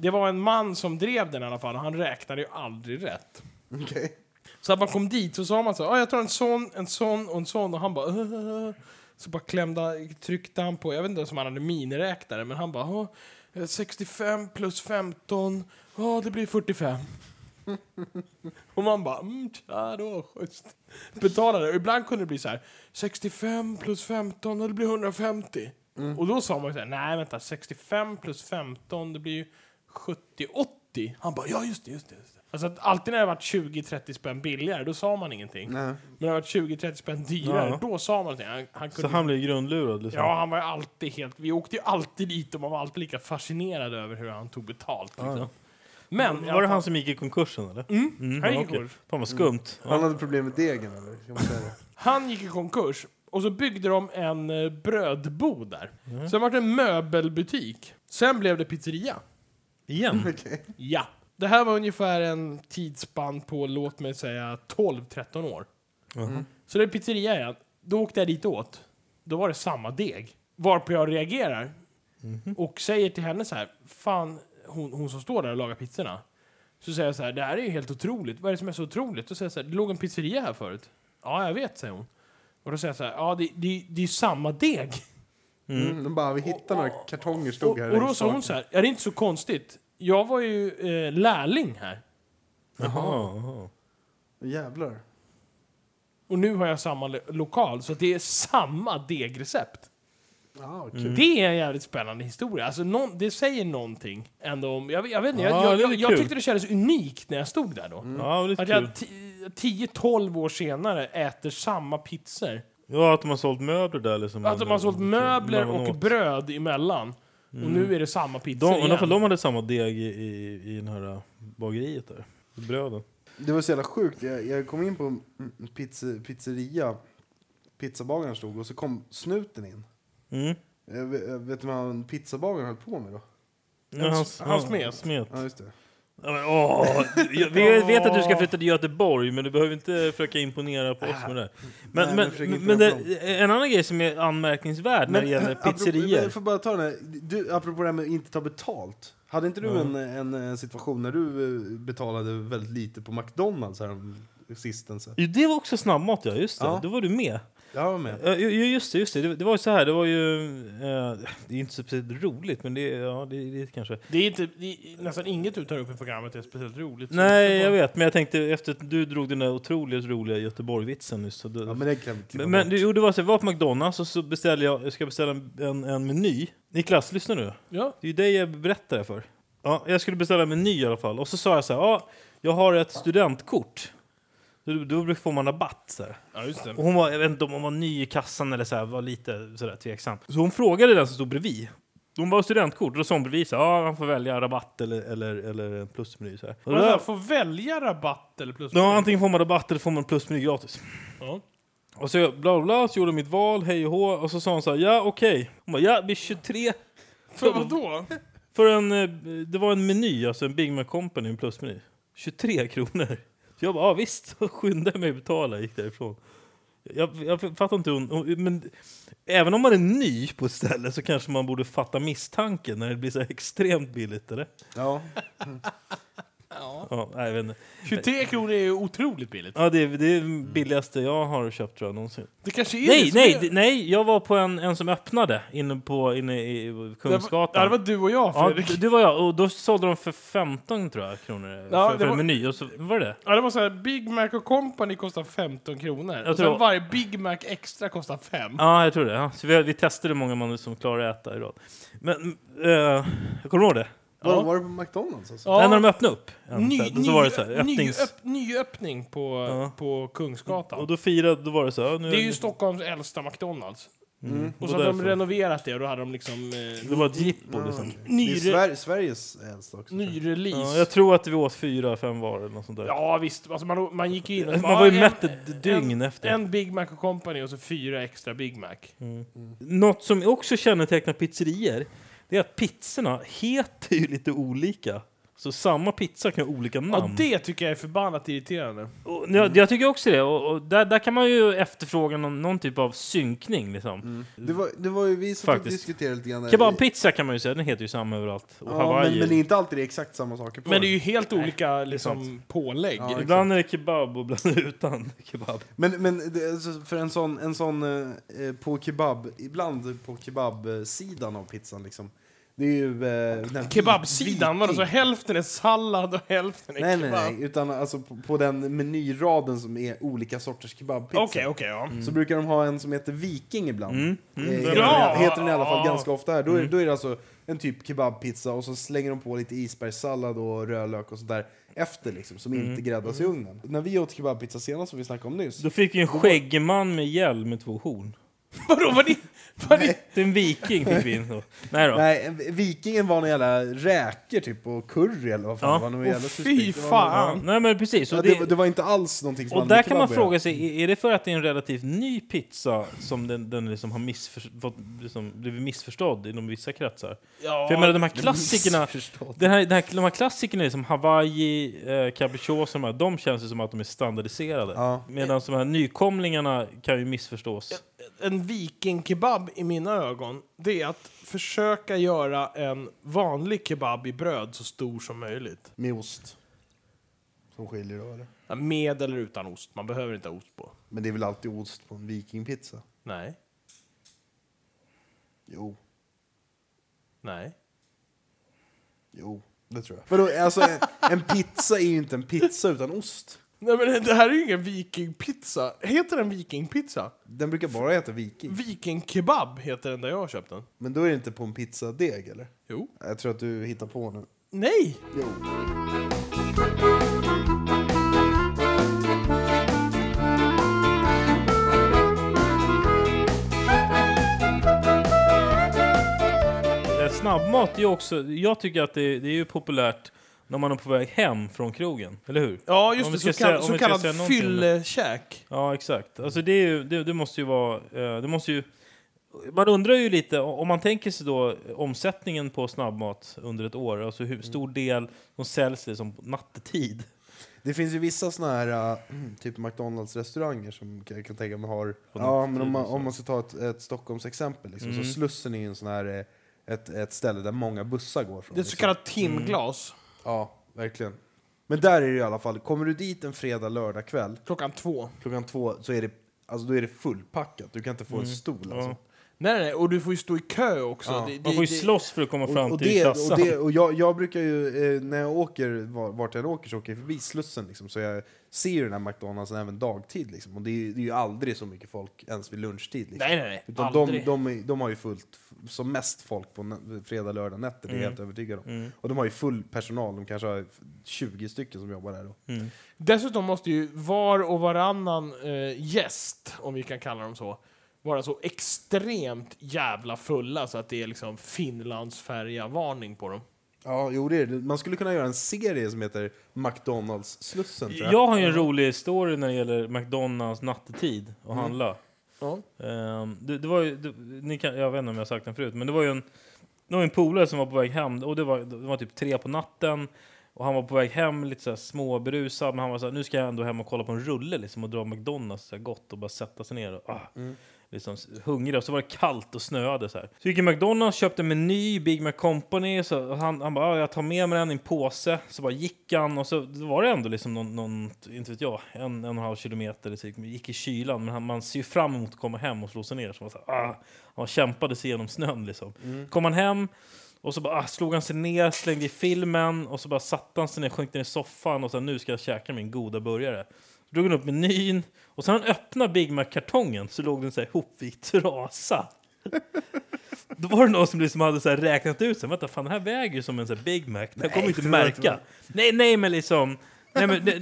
Det var en man som drev den i alla fall, och han räknade ju aldrig rätt. Okej. Så att man kom dit så sa man så ah, jag tar en sån, en sån och en sån och han bara "Åh." Så bara klämde, tryckte han på, jag vet inte ens om han hade miniräknare, men han bara "Åh, eh, 65 plus 15, ja det blir 45. och man bara, mm, tja då, schysst. Betalade, och ibland kunde det bli så här 65 plus 15, det blir 150. Och då sa man så här, nej vänta, 65 plus 15, det blir ju 70-80. Han bara, ja just det, just det. Just det. Alltså att alltid när det varit 20-30 spänn billigare, då sa man ingenting. Nej. Men när det varit 20-30 spänn dyrare, Ja. då sa man någonting. Han, han Så kunde, han blev grundlurad liksom? Ja, han var alltid helt... Vi åkte ju alltid dit och man var alltid lika fascinerad över hur han tog betalt. Liksom. Ja, Men, var det fall- han som gick i konkursen eller? Mm, Mm, han gick i konkurs. Fan vad skumt. Han hade problem med degen, eller? Kan man säga det? Han gick i konkurs och så byggde de en eh, brödbod där. Sen var det en möbelbutik. Sen blev det pizzeria. Igen? Okej. Ja. Det här var ungefär en tidsspann på, låt mig säga, 12-13 år. Jaha. Så det är pizzeria igen. Då åkte jag dit åt. Då var det samma deg. Varpå jag reagerar och säger till henne så här, fan, hon, hon som står där och lagar pizzorna. Så säger jag så här, det här är ju helt otroligt. Vad är det som är så otroligt? Då säger jag så här, det låg en pizzeria här förut. Ja, jag vet, säger hon. Och då säger jag så här, ja, det, det, det är ju samma deg. Mm. De bara, vi hittade några kartonger, stod Och, här. och då sa hon så här, ja, det är inte så konstigt. Jag var ju eh, lärling här. Jaha. jaha. Jävlar. Och nu har jag samma lo- lokal, så det är samma degrecept. Ja, kul. Det är en jävligt spännande historia. Alltså, någon, det säger någonting ändå om... Jag, jag vet inte, Ja, jag, jag, jag, tyckte det kändes unikt när jag stod där då. Ja, lite Att jag ti- 10-12 år senare äter samma pizzor. Ja, att de har sålt möbler där liksom. Att de har sålt möbler och åt. bröd emellan. Och nu är det samma pizza De, igen. de hade samma deg i, i, i den här äh, bageriet där. Bröden. Det var så jävla sjukt. Jag, jag kom in på en pizza, pizzeria. Pizzabagaren stod och så kom snuten in. Mm. Jag vet, du vad han pizzabagaren höll på med då? Ja, han, han smet. smet. Ja, just det. Ja, men, åh, jag vi vet att du ska flytta till Göteborg, men du behöver inte försöka imponera på oss med det. Men, Nej, men men, det, en annan grej som är anmärkningsvärd när det gäller apropå- pizzerior. Får bara ta den här. Du, apropå det här med att inte ta betalt. Hade inte du Ja. en, en, eh, situation när du eh, betalade väldigt lite på McDonalds här sistens? Det var också snabbmat, ja. Just det. Ja. Då var du med. Jag var med. Ja, ju- ju- just det, just det. Det, var ju så här, det var ju... Eh, det är inte så speciellt roligt, men det, ja, det, det kanske... Det är inte, det är, nästan inget du tar upp i programmet är speciellt roligt. Nej, jag vet. Men jag tänkte efter att du drog den där otroligt roliga Göteborg-vitsen nyss. Så då, Ja, men det kan vi men, men det, jo, det var så, jag var på McDonalds och så beställde jag, jag ska beställa en, en, en meny. Niklas, lyssna nu. Ja. Det är ju dig jag berättar för. Ja, jag skulle beställa en meny i alla fall. Och så sa jag så här, ja, jag har ett studentkort. Då, då får man rabatt. Så här. ja, just det. Och hon var, jag vet inte om hon var ny i kassan eller så här, var lite sådär tveksam. Så hon frågade den som stod bredvid. Hon var studentkort och då sa hon bredvid så här, ja, han får välja rabatt eller, eller, eller en plusmeny. Så här. Och Man då, får välja rabatt eller plus. ja, antingen får man rabatt eller får man en plusmeny gratis. Ja. Och så jag, bla bla, bla, så gjorde jag mitt val, hej och hå, och så sa hon så här, ja okej. Hon bara, ja, det blir 23 För vadå? för en, eh, det var en meny, alltså en Big Mac Company, en plusmeny. 23 kronor. Så jag bara, ja visst, skyndade mig att betala gick därifrån. Jag, jag fattar inte hon, men även om man är ny på ett ställe så kanske man borde fatta misstanken när det blir så extremt billigt, eller? Ja. Ja, nej, jag vet inte. 23 kronor är ju otroligt billigt. Ja, det, är, det är det billigaste jag har köpt tror jag någonsin. Det kanske är Nej, det som nej, är... det- nej, jag var på en, en som öppnade inne, på, inne i Det var, Kungsgatan. ja, det var du och jag, Ja, Fredrik. du, du var jag, och då sålde de för 15 tror jag, kronor Ja, för, det för var- en meny. Och så, var det det? Ja, det var så här, Big Mac och Company kostar 15 kronor. Jag och tror- sen varje Big Mac extra kostar 5. Ja, jag tror det. Ja. Så vi, vi testade hur många man som klarar att äta i rad. Men, äh, jag kommer ihåg det? Var, Ja. var det på McDonalds alltså? Nej, när de öppnade upp. en, Ny, så ny, var det så här, öppnings... nyöpp, nyöppning på, Ja. på Kungsgatan. Och då firade, då var det så här, ja, nu det är ju Stockholms äldsta McDonalds. Mm. Och så hade de renoverat det och då hade de liksom eh, Det var ett jippo liksom. Det är ny, Sver Sveriges äldsta också. tror jag. ny release. Ja, jag tror att vi åt fyra, fem var eller något sånt där. Ja visst, alltså man, man gick in och Man bara, var ju en- mätt ett dygn efter. En Big Mac och Company och så fyra extra Big Mac. Något som också kännetecknar pizzerier, det är att pizzorna heter ju lite olika. Så samma pizza kan ha olika Ja, namn. det tycker jag är förbannat irriterande. Och, jag, jag tycker också det. Och, och där, där kan man ju efterfråga någon, någon typ av synkning. Liksom. Det, var, det var ju vi som Faktiskt. diskuterade lite grann. Kebabpizza kan man ju säga, den heter ju samma överallt. Och Ja, Hawaii. men, men det är inte alltid det är exakt samma saker på Men det är ju helt olika sant. liksom, pålägg. Ja, Ibland är det kebab och ibland utan kebab. Men, men det, alltså, för en sån, en sån eh, på kebab, ibland på kebabsidan av pizzan liksom. Det är ju... Eh, Kebabsidan, vadå? Så hälften är sallad och hälften är Nej, nej, kebab? nej. Utan alltså på, på den menyraden som är olika sorters kebabpizza. Okej, okej, ja. Så brukar de ha en som heter Viking ibland. Mm. Eh, Mm. heter, Ja! den, heter den i alla fall Ja. ganska ofta här. Då är, då är det alltså en typ kebabpizza och så slänger de på lite isbergssallad och rödlök och sådär efter liksom, som inte gräddas i ugnen. När vi åt kebabpizza senast som vi snackade om nyss. Då fick vi en skäggig man med hjälm med två horn. Vadå, var det... Var det Det är en viking fick vi in då. Nej då. Nej, en- vikingen var några jävla räkor typ och curry eller vad fan Ja. det var. Någon Åh, jävla fy suspekt. Det var- fan. Nej men precis. Ja, det, det, det var inte alls någonting som och där kan man fråga sig, är- det för att det är en relativt ny pizza som den, den liksom har missför, fått, liksom, blivit missförstådd inom vissa kretsar? Ja, För jag menar de här klassikerna, den här, den här, de här klassikerna liksom Hawaii, eh, capricciosa, de, de känns ju som att de är standardiserade. Ja. Medan de här nykomlingarna kan ju missförstås. En vikingkebab i mina ögon, det är att försöka göra en vanlig kebab i bröd så stor som möjligt. Med ost. Som skiljer då eller? Ja, Med eller utan ost. Man behöver inte ha ost på. Men det är väl alltid ost på en vikingpizza? Nej. Jo, Nej. jo, det tror jag. Vadå, alltså en, en pizza är ju inte en pizza utan ost. Nej men det här är ju ingen vikingpizza. Heter den vikingpizza? Den brukar bara heta viking. Vikingkebab heter den där jag har köpt den. Men då är det inte på en pizzadeg eller? Jo. Jag tror att du hittar på nu. Nej! Jo. Eh, Snabbmat är ju också, jag tycker att det, det är ju populärt när man är på väg hem från krogen, eller hur? Ja just det, så, säga- så det. fyllekäk. Ja, exakt. Alltså det, är ju, det, det måste ju vara, eh, det måste ju Man undrar ju lite, om man tänker sig då omsättningen på snabbmat under ett år, alltså hur stor del som säljs liksom på nattetid? Det finns ju vissa såna här, äh, typ McDonalds-restauranger som jag kan tänka mig har... Ja, men om man, om man ska ta ett, ett Stockholmsexempel, liksom, Mm. så Slussen är ju en sån här, eh, ett, ett ställe där många bussar går från. Det är ett så liksom. kallat timglas. Ja, verkligen. Men där är det i alla fall, kommer du dit en fredag, lördag kväll Klockan två. klockan två så är det, alltså, då är det fullpackat. Du kan inte få en stol alltså. Nej, nej, och du får ju stå i kö också. Ja. Det, det, Man får ju det- slåss för att komma fram Och, och, till det, kassan. och, det, och jag, jag brukar ju, eh, när jag åker, var- vart jag åker, så åker jag förbi Slussen liksom, så jag ser ju den här McDonald's även dagtid liksom. Och det är, det är ju aldrig så mycket folk ens vid lunchtid liksom. Nej, nej, nej. Utan de, de, de har ju fullt, som mest folk på fredag, lördag, nätter, det är jag Mm. helt övertygad om. Mm. Och de har ju full personal, de kanske har 20 stycken som jobbar där då. Mm. Dessutom måste ju var och varannan eh, gäst, om vi kan kalla dem så, vara så extremt jävla fulla så att det är liksom Finlandsfärja-varning på dem. Ja, jo det är det. Man skulle kunna göra en serie som heter McDonalds-slussen tror jag. Jag har ju en rolig story när det gäller McDonalds nattetid och Mm. handla. Ja. Ehm, det, det var ju, det, ni kan, jag vet inte om jag har sagt den förut, men det var ju en, det var en polare som var på väg hem, och det var, det var typ tre på natten, och han var på väg hem lite så här småberusad, men han var så här, nu ska jag ändå hem och kolla på en rulle liksom, och dra McDonalds så här gott och bara sätta sig ner och ah, Mm. Liksom hungrig, och så var det kallt och snöade så här. Så gick McDonalds, köpte en meny, Big Mac Company, så han, han bara, ah, jag tar med mig den i en påse, så bara gick han, och så var det ändå liksom någon, någon inte vet jag, en, en och en halv kilometer, så gick i kylan, men han, man ser ju fram emot att komma hem och slå sig ner, så man så här, ah, han kämpade sig igenom snön liksom. Kom han hem, och så bara ah, slog han sig ner, slängde i filmen och så bara satte han sig ner, sjönk ner i soffan och så nu ska jag käka min goda burgare. Drog han upp menyn och sen han öppnade Big Mac-kartongen så låg det en så här hopvikt trasa. Då var det någon som liksom hade så här räknat ut sig. Vänta, fan det här väger ju som en så här Big Mac. Det här kommer inte märka. Nej, nej, men liksom... Nej, men, nej,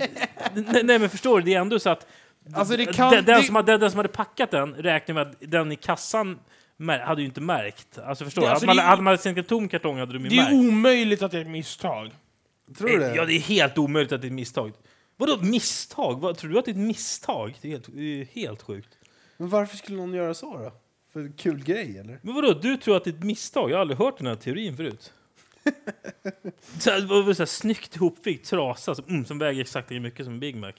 nej, nej, men förstår du? Det är ändå så att... Alltså, det kan- den, den, det- som hade, den som hade packat den räknar med att den i kassan hade ju inte märkt. Alltså förstår Det- du? alltså, hade, man, det hade man sänkt en tom kartong hade de ju Det är märkt. omöjligt att det är ett misstag. Tror du det? Ja, det är helt omöjligt att det är ett misstag. Vadå ett misstag? Vad, tror du att det är ett misstag? Det är helt, det är helt sjukt. Men varför skulle någon göra så då? För en kul grej eller? Men vadå, du tror att det är ett misstag? Jag har aldrig hört den här teorin förut. så här, vad- vad- så här, snyggt ihopvikt trasa som, mm, som väger exakt lika mycket som en Big Mac.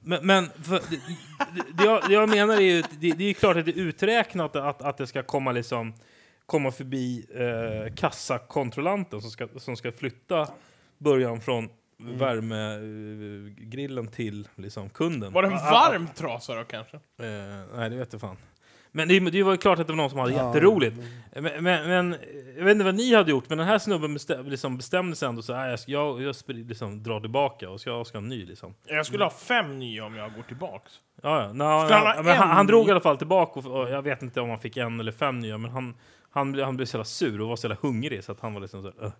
Men, men för, det, det, det, jag, det jag menar är ju, det, det är ju klart att det är uträknat att, att det ska komma liksom komma förbi eh, kassakontrollanten som ska, som ska flytta början från värmegrillen till liksom, kunden. Var det en Ah, ah, varm trasa då kanske? Eh, nej, det vet jag fan. Men det, det var ju klart att det var någon som hade Ja. jätteroligt. Men, men, men jag vet inte vad ni hade gjort, men den här snubben bestäm, liksom bestämde sig ändå så här, jag, ska- jag, jag liksom, drar tillbaka och ska, jag ska ha en ny liksom. Jag skulle ha fem nya om jag går tillbaks. Ja, ja. Nå, Ska han ha han, han drog i alla fall tillbaka och, och jag vet inte om han fick en eller fem nya, men han, han, blev- han blev så jävla sur och var så jävla hungrig så att han var liksom så här, "Ugh."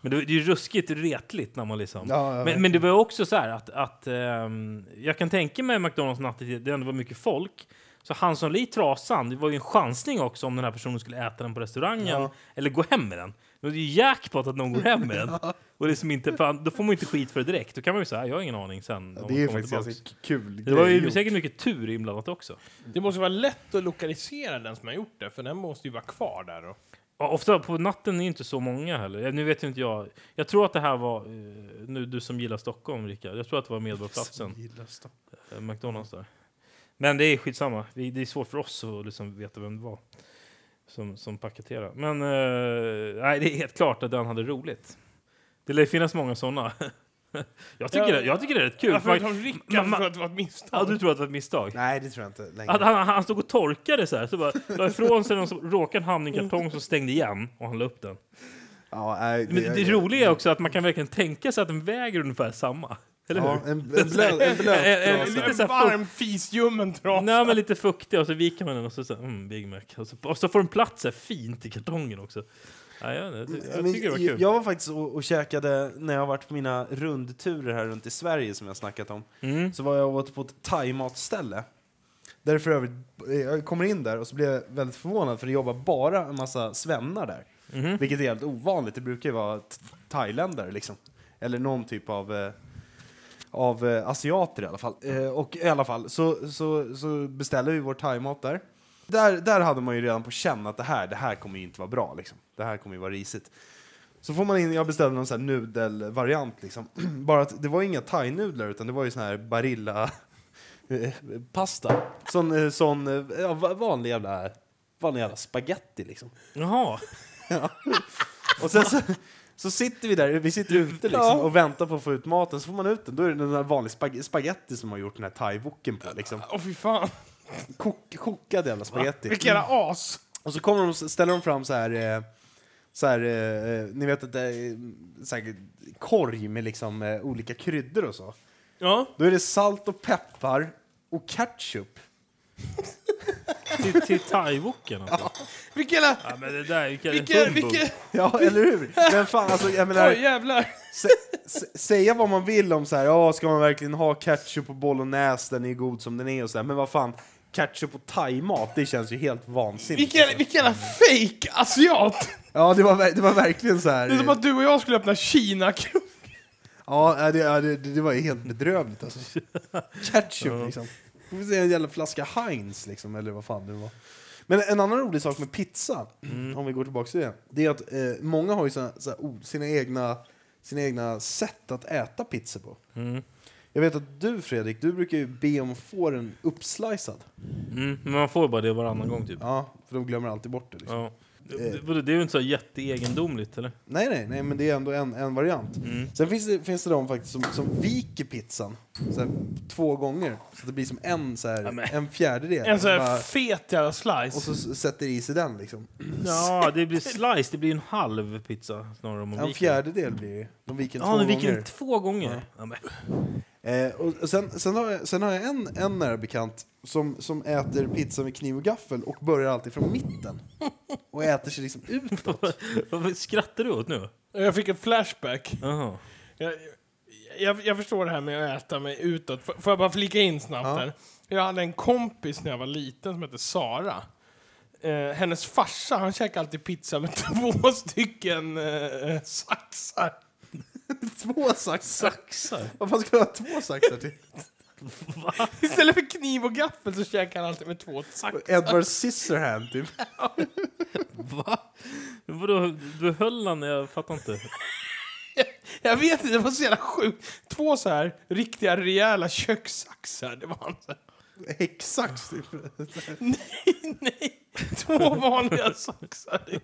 Men det, det är ju ruskigt retligt när man liksom... Ja, ja, Men, men det var också så här att, att ehm, jag kan tänka mig McDonalds nattetid, det ändå var mycket folk. Så han som i trasan, det var ju en chansning också om den här personen skulle äta den på restaurangen Ja. eller gå hem med den. Det är ju jackpot att någon går hem med den. Och liksom inte, fan, då får man ju inte skit för det direkt. Då kan man ju säga, jag har ingen aning sen. Ja, det är ju faktiskt ganska kul Det var ju gjort. säkert mycket tur inblandat också. Det måste vara lätt att lokalisera den som har gjort det, för den måste ju vara kvar där då. Ja, ofta på natten är det inte så många heller. Nu vet inte jag. Jag tror att det här var, eh, nu du som gillar Stockholm Rickard, jag tror att det var Medborgarplatsen. Eh, McDonalds där. Men det är skitsamma. Vi, det är svårt för oss att liksom veta vem det var som, som paketerade. Men eh, nej, det är helt klart att den hade roligt. Det lär finnas många sådana. jag, tycker Ja. det, jag tycker det är rätt kul. Ja, för man- förutom Rickard man- för att det var ett misstag. ja, du tror att det var ett misstag? Nej, det tror jag inte längre. Att han, han stod och torkade så här, så bara la ifrån sig någon som råkade hamna i en kartong som stängde igen och han la upp den. Ja, nej, Men det, det roliga är också att man kan verkligen tänka sig att den väger ungefär samma. Eller Ja, hur? en, en blöt, en blöt En- en- trasa. lite en så här varm fisljummen trasa. Nej, men lite fuktig och så viker man den och så säger mm, Big Mac. Och så, och så får den plats så här fint i kartongen också. Ja, jag, jag, jag Men tycker det var jag- kul. Jag var faktiskt och, och käkade, när jag varit på mina rundturer här runt i Sverige som jag snackat om, Mm. så var jag och åt på ett thaimatställe. Där för övrigt, jag kommer in där och så blir jag väldigt förvånad för det jobbar bara en massa svennar där. Mhm. Vilket är helt ovanligt, det brukar ju vara thailändare liksom. Eller någon typ av, eh, av eh, asiater i alla fall. Eh, och i alla fall så, så, så beställer vi vår thaimat där. Där, där hade man ju redan på känn att det här, det här kommer inte vara bra. Liksom. Det här kommer ju vara risigt. Så får man in, jag beställde någon sån här nudelvariant. Liksom. Bara att det var inga thai-nudlar utan det var ju sån här Barilla eh, pasta. Sån, eh, sån eh, ja, va- vanlig jävla, vanlig jävla spaghetti liksom. Jaha. Och sen så, så sitter vi där, vi sitter ute liksom, Ja. och väntar på att få ut maten. Så får man ut den, då är det den där vanlig spag spaghetti som har gjort den här thai-woken på. Liksom. Åh fy fan. Kok, kokad jävla spaghetti. Vilka jävla as. Och så kommer de, ställer de fram så här, eh, så här eh, ni vet att det är så här, korg med liksom eh, olika kryddor och så. Ja. Då är det salt och peppar och ketchup. Till, till thaiwoken alltså. Jävla... Ja, men det där, vilka Vilka... humbug. vilka... Ja, eller hur? Men fan, alltså, jag menar, Oj jävlar. sä, sä, säga vad man vill om så här, ja, ska man verkligen ha ketchup på bolognese, den är god som den är och så här, men vad fan, ketchup och thaimat, det känns ju helt vansinnigt. Vilka jävla, jävla fake asiat. Ja, det var, ver- det var verkligen så här. Det är som att du och jag skulle öppna Kina-krog. Ja, det, ja, det, det var ju helt bedrövligt alltså. Ketchup liksom. Vi får se en jävla flaska Heinz liksom, eller vad fan det var. Men en annan rolig sak med pizza, om vi går tillbaka till det, det är att eh, många har ju såna, så här, o- sina, egna, sina egna sätt att äta pizza på. Jag vet att du Fredrik, du brukar ju be om att få den uppslicead. Mm, men man får bara det varannan gång typ. Ja, för de glömmer alltid bort det. Liksom. Ja. Det, det, det är ju inte så jätteegendomligt eller? Nej, nej, nej, men det är ändå en, en variant. Mm. Sen finns det, finns det de faktiskt som, som viker pizzan så här, två gånger. Så det blir som en, så här, Ja, en fjärdedel. En sån Bara- här fet jävla och slice. så s- sätter i sig den liksom. Ja, det blir slice. Det blir en halv pizza snarare om En viker. fjärdedel blir det. De viker Ja, två viker gånger. två gånger. Ja. men. Eh, och sen, sen, har jag, sen har jag en, en nära bekant som, som äter pizza med kniv och gaffel och börjar alltid från mitten. Och äter sig liksom utåt. Vad skrattar du åt nu? Jag fick en flashback. Jaha. Jag, jag, jag förstår det här med att äta mig utåt. F- Får jag bara flika in snabbt Ja. här? Jag hade en kompis när jag var liten som hette Sara. Eh, hennes farsa, han käkade alltid pizza med två stycken eh, saxar. två saxar. Saxar? Vad fan ska du ha två saxar till? Istället för kniv och gaffel så käkade han alltid med två saxar. Edward Scissorhand typ. Va? Vadå, du höll han? Jag fattar inte. Jag vet inte, det var så jävla sjukt. Två så här riktiga rejäla kökssaxar. Det var han så här. Häcksax typ. Nej, nej. Två vanliga saxar.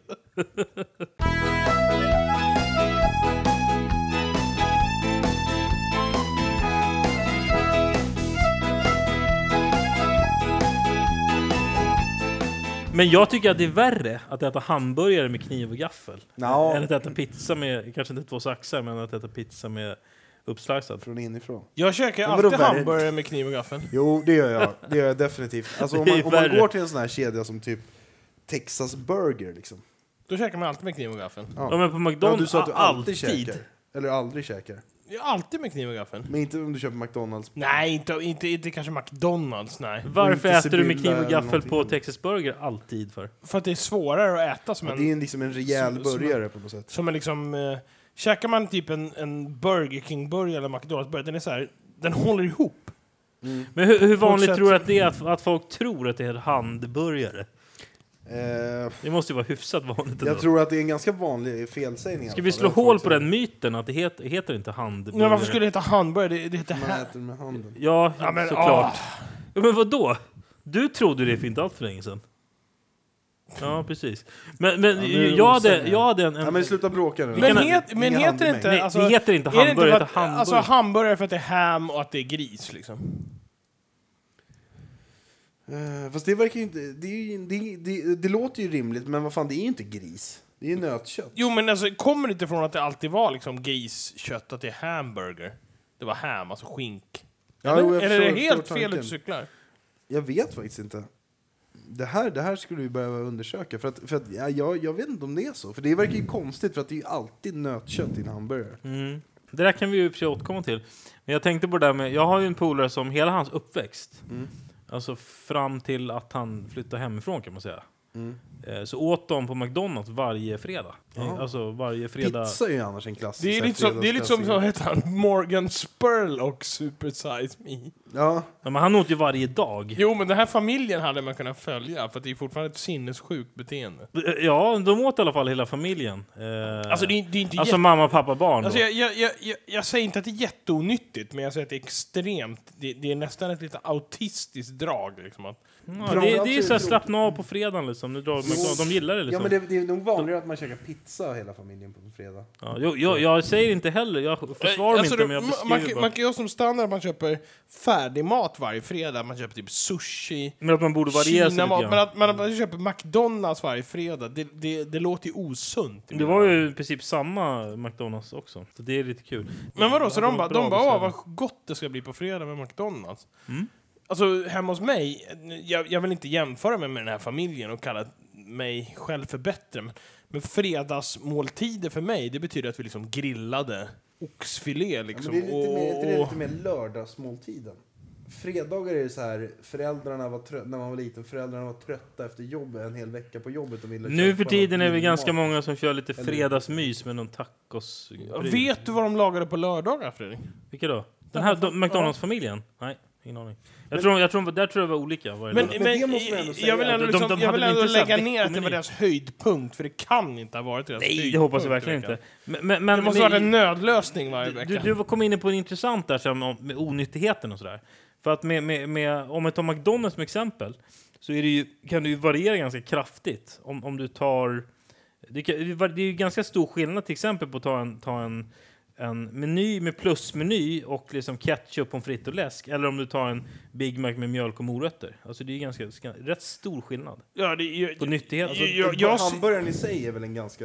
Men jag tycker att det är värre att äta hamburgare med kniv och gaffel. Ja. Än att äta pizza med, kanske inte två saxar, men att äta pizza med uppslicead. Från inifrån. Jag käkar alltid hamburgare med kniv och gaffel. Jo, det gör jag. Det gör jag definitivt. Alltså, om, man, om man går till en sån här kedja som typ Texas Burger liksom. Då käkar man alltid med kniv och gaffel. Ja, men på Ja, McDonalds, du sa att du alltid, alltid. käkar. Eller aldrig käkar. Jag alltid med kniv och gaffel. Men inte om du köper McDonalds. Nej, inte, inte, inte kanske McDonalds, nej. Varför inte äter du med Sibylla kniv och eller gaffel på. Texas Burger alltid för? För att det är svårare att äta som Ja, en... det är en- liksom en rejäl Som- som- burgare på något sätt. Som en liksom... Eh, käkar man typ en, en Burger King-burgare eller McDonalds-burgare, den är så här, Den håller ihop. Men hur, hur vanligt Fortsätt. tror du att det är att, att folk tror att det är en handburgare? Eh, Det måste ju vara hyfsat vanligt ändå. jag tror att det är en ganska vanlig felsägning. Ska vi slå hål på den myten att det heter, heter inte handburgare? Men varför skulle det heta hamburgare? Det, det heter Man här. äter med handen. Ja, Ja, men, såklart. Ja, men vad då? Du trodde det för inte allt för länge sedan. Ja, precis. Men, men Ja, jag, hade, jag hade en... en Ja, men sluta bråka nu. Men, het, men Ingen heter inte... Nej, alltså, det heter inte är det inte hamburgare, för det att, heter hamburgare. alltså hamburgare för att det är ham och att det är gris liksom? Eh, fast det verkar ju inte... Det, är ju, det, det, det låter ju rimligt, men vad fan, det är ju inte gris. Det är ju nötkött. Jo men alltså, kommer det inte från att det alltid var liksom griskött, att det är hamburger? Det var ham, alltså skink. Ja, Eller, eller är det helt fel ute cyklar? Jag vet faktiskt inte. Det här, det här skulle vi behöva undersöka. För att, för att, ja, jag, jag vet inte om det är så. För det verkar ju konstigt, för att det är ju alltid nötkött i en hamburgare. Mm. Det där kan vi ju återkomma till. Men jag tänkte på det där med, jag har ju en polare som hela hans uppväxt, Mm alltså fram till att han flyttade hemifrån kan man säga, Mm. eh, så åt de på McDonalds varje fredag. Ja. Alltså varje fredag. Pizza är ju annars en klassisk Det är lite som, det är lite som så heter han, Morgan Spurlock Super Size Me. Ja, Ja, men han åt ju varje dag. Jo, men den här familjen hade man kunnat följa, för att det är fortfarande ett sinnessjukt beteende. Eh, Ja, de åt i alla fall hela familjen. Eh, Alltså, det är, det är inte alltså jätte... mamma, pappa, barn. Alltså jag, jag, jag, jag säger inte att det är jätteonyttigt, men jag säger att det är extremt. Det, det är nästan ett lite autistiskt drag. Liksom, att, ja, det, det är ju såhär slappna av på fredagen liksom. Nu drar McDonald's. De gillar det ja liksom. men det, det är nog vanligare att man käkar pizza hela familjen på fredag. Ja, jag, jag, jag säger inte heller, jag försvarar mig Alltså, inte men jag man, beskriver man, bara. kan ha som standard att man köper färdig mat varje fredag. Man köper typ sushi, Men att man borde variera sig lite Kina-mat. Men grann. att man, man köper McDonalds varje fredag, det, det, det låter ju osunt. Det var ju i princip samma McDonalds också. Så det är lite kul. Men vadå, så Ja, de bara, de bara åh vad gott det ska bli på fredag med McDonalds. Alltså hemma hos mig, jag, jag vill inte jämföra mig med den här familjen och kalla mig själv för bättre. Men, men fredagsmåltider för mig, det betyder att vi liksom grillade oxfilé Ja, liksom. men det är lite mer, och, det är och, lite mer lördagsmåltiden. Fredagar är det så här, föräldrarna var trö- när man var liten, föräldrarna var trötta efter jobbet, en hel vecka på jobbet och ville Nu för tiden är vi ganska mat. många som kör lite fredagsmys med någon tacos. vet du vad de lagade på lördagar Fredrik? Vilka då? Den här de- McDonalds-familjen? Nej, ingen aning. Jag tror, jag tror, där tror jag var olika. varje Men. Men men, det måste man ändå säga. jag vill ändå, De- liksom, de jag hade vill väl ändå här lägga ner att det var deras höjdpunkt, för det kan inte ha varit deras Nej, höjdpunkt. det hoppas jag verkligen inte. Men, men, men, Det måste men- vara en nödlösning varje vecka. Du, du kom in på en intressant där om- med onyttigheten och sådär. För att med, med, med, om man tar McDonalds som exempel så är det ju, kan det ju variera ganska kraftigt. Om, om du tar... Det, kan, var- det är ju ganska stor skillnad till exempel på att ta en, ta en, en meny med plusmeny och liksom ketchup, pommes frites och läsk. Eller om du tar en Big Mac med mjölk och morötter. Alltså det är ganska, ganska rätt stor skillnad ja, det, jag, på nyttighet. Alltså, jag- jag- Hamburgaren i sig är väl en ganska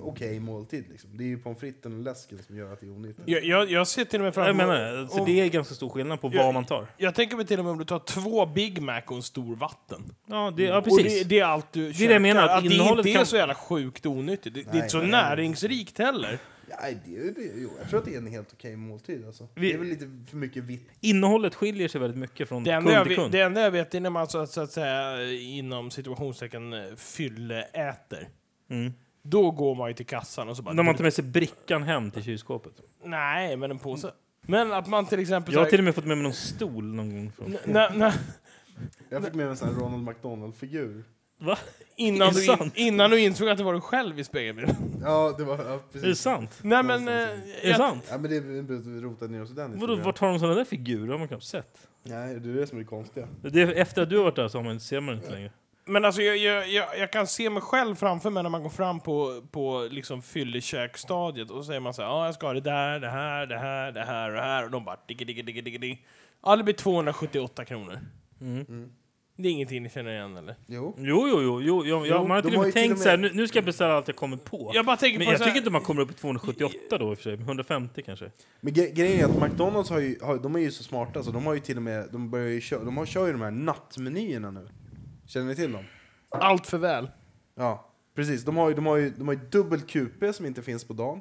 okej måltid. Liksom. Det är ju pommes fritesen och läsken som gör att det är onyttigt. jag, jag, jag ser till och med fram jag menar det. Alltså, om- det är ganska stor skillnad på Ja, vad man tar. Jag tänker mig till och med om du tar två Big Mac och en stor vatten. Ja, det, ja Och precis. det, det är allt du är det jag menar, att att det innehållet inte är kan- så jävla sjukt onyttigt. Det, det är Nej, inte så nej. näringsrikt heller. Nej, det, är- det, jo, jag tror att det är en helt okej måltid. Alltså. Vi- Det är väl lite för mycket vitt. Innehållet skiljer sig väldigt mycket från Det kund till vet, kund. det enda jag vet är när man så, att- så att säga inom situationstecken eh, fylleäter. Mm. Då går man ju till kassan och så bara... När man tar med sig brickan hem till kylskåpet. Nej, men en påse. Men att man till exempel... Jag har till och med fått med mig någon stol någon gång. Från. Jag fick med mig en sån här Ronald McDonald-figur. Va? innan, du in, sant? innan du insåg att det var du själv i spegelbilden. Ja, det var ja, Är det precis. sant? Nej men... Eh, Någonstans Är det jag, sant? Ja, men det är rotat ner oss i den Vadå, historien. vart har de sådana där figurer? Har man knappt sett. Nej, det är det som är det konstiga. Det är, efter att du har varit där så har man, ser man inte längre. men alltså jag, jag, jag, jag kan se mig själv framför mig när man går fram på, på liksom fyllekäkstadiet och så säger man så här, ja jag ska ha det där, det här, det här, det här och det här och de bara digga, digga, digga, digga, digga. Ja det blir 278 kronor. Mm. Det är ingenting ni känner igen eller? Jo. Jo, jo, jo. jo, jo, man har de till och med till tänkt och med- så här, nu, nu ska jag beställa allt jag kommer på. Jag bara tänker Men på jag så här, tycker inte man kommer upp i 278 då i och för sig. 150 kanske. Men gre grejen är att McDonalds har ju, har, de är ju så smarta så de har ju till och med, de börjar ju köra, de har, kör ju de här nattmenyerna nu. Känner ni till dem? allt för väl. Ja, precis. De har ju, de har ju, de har ju dubbel QP som inte finns på dagen.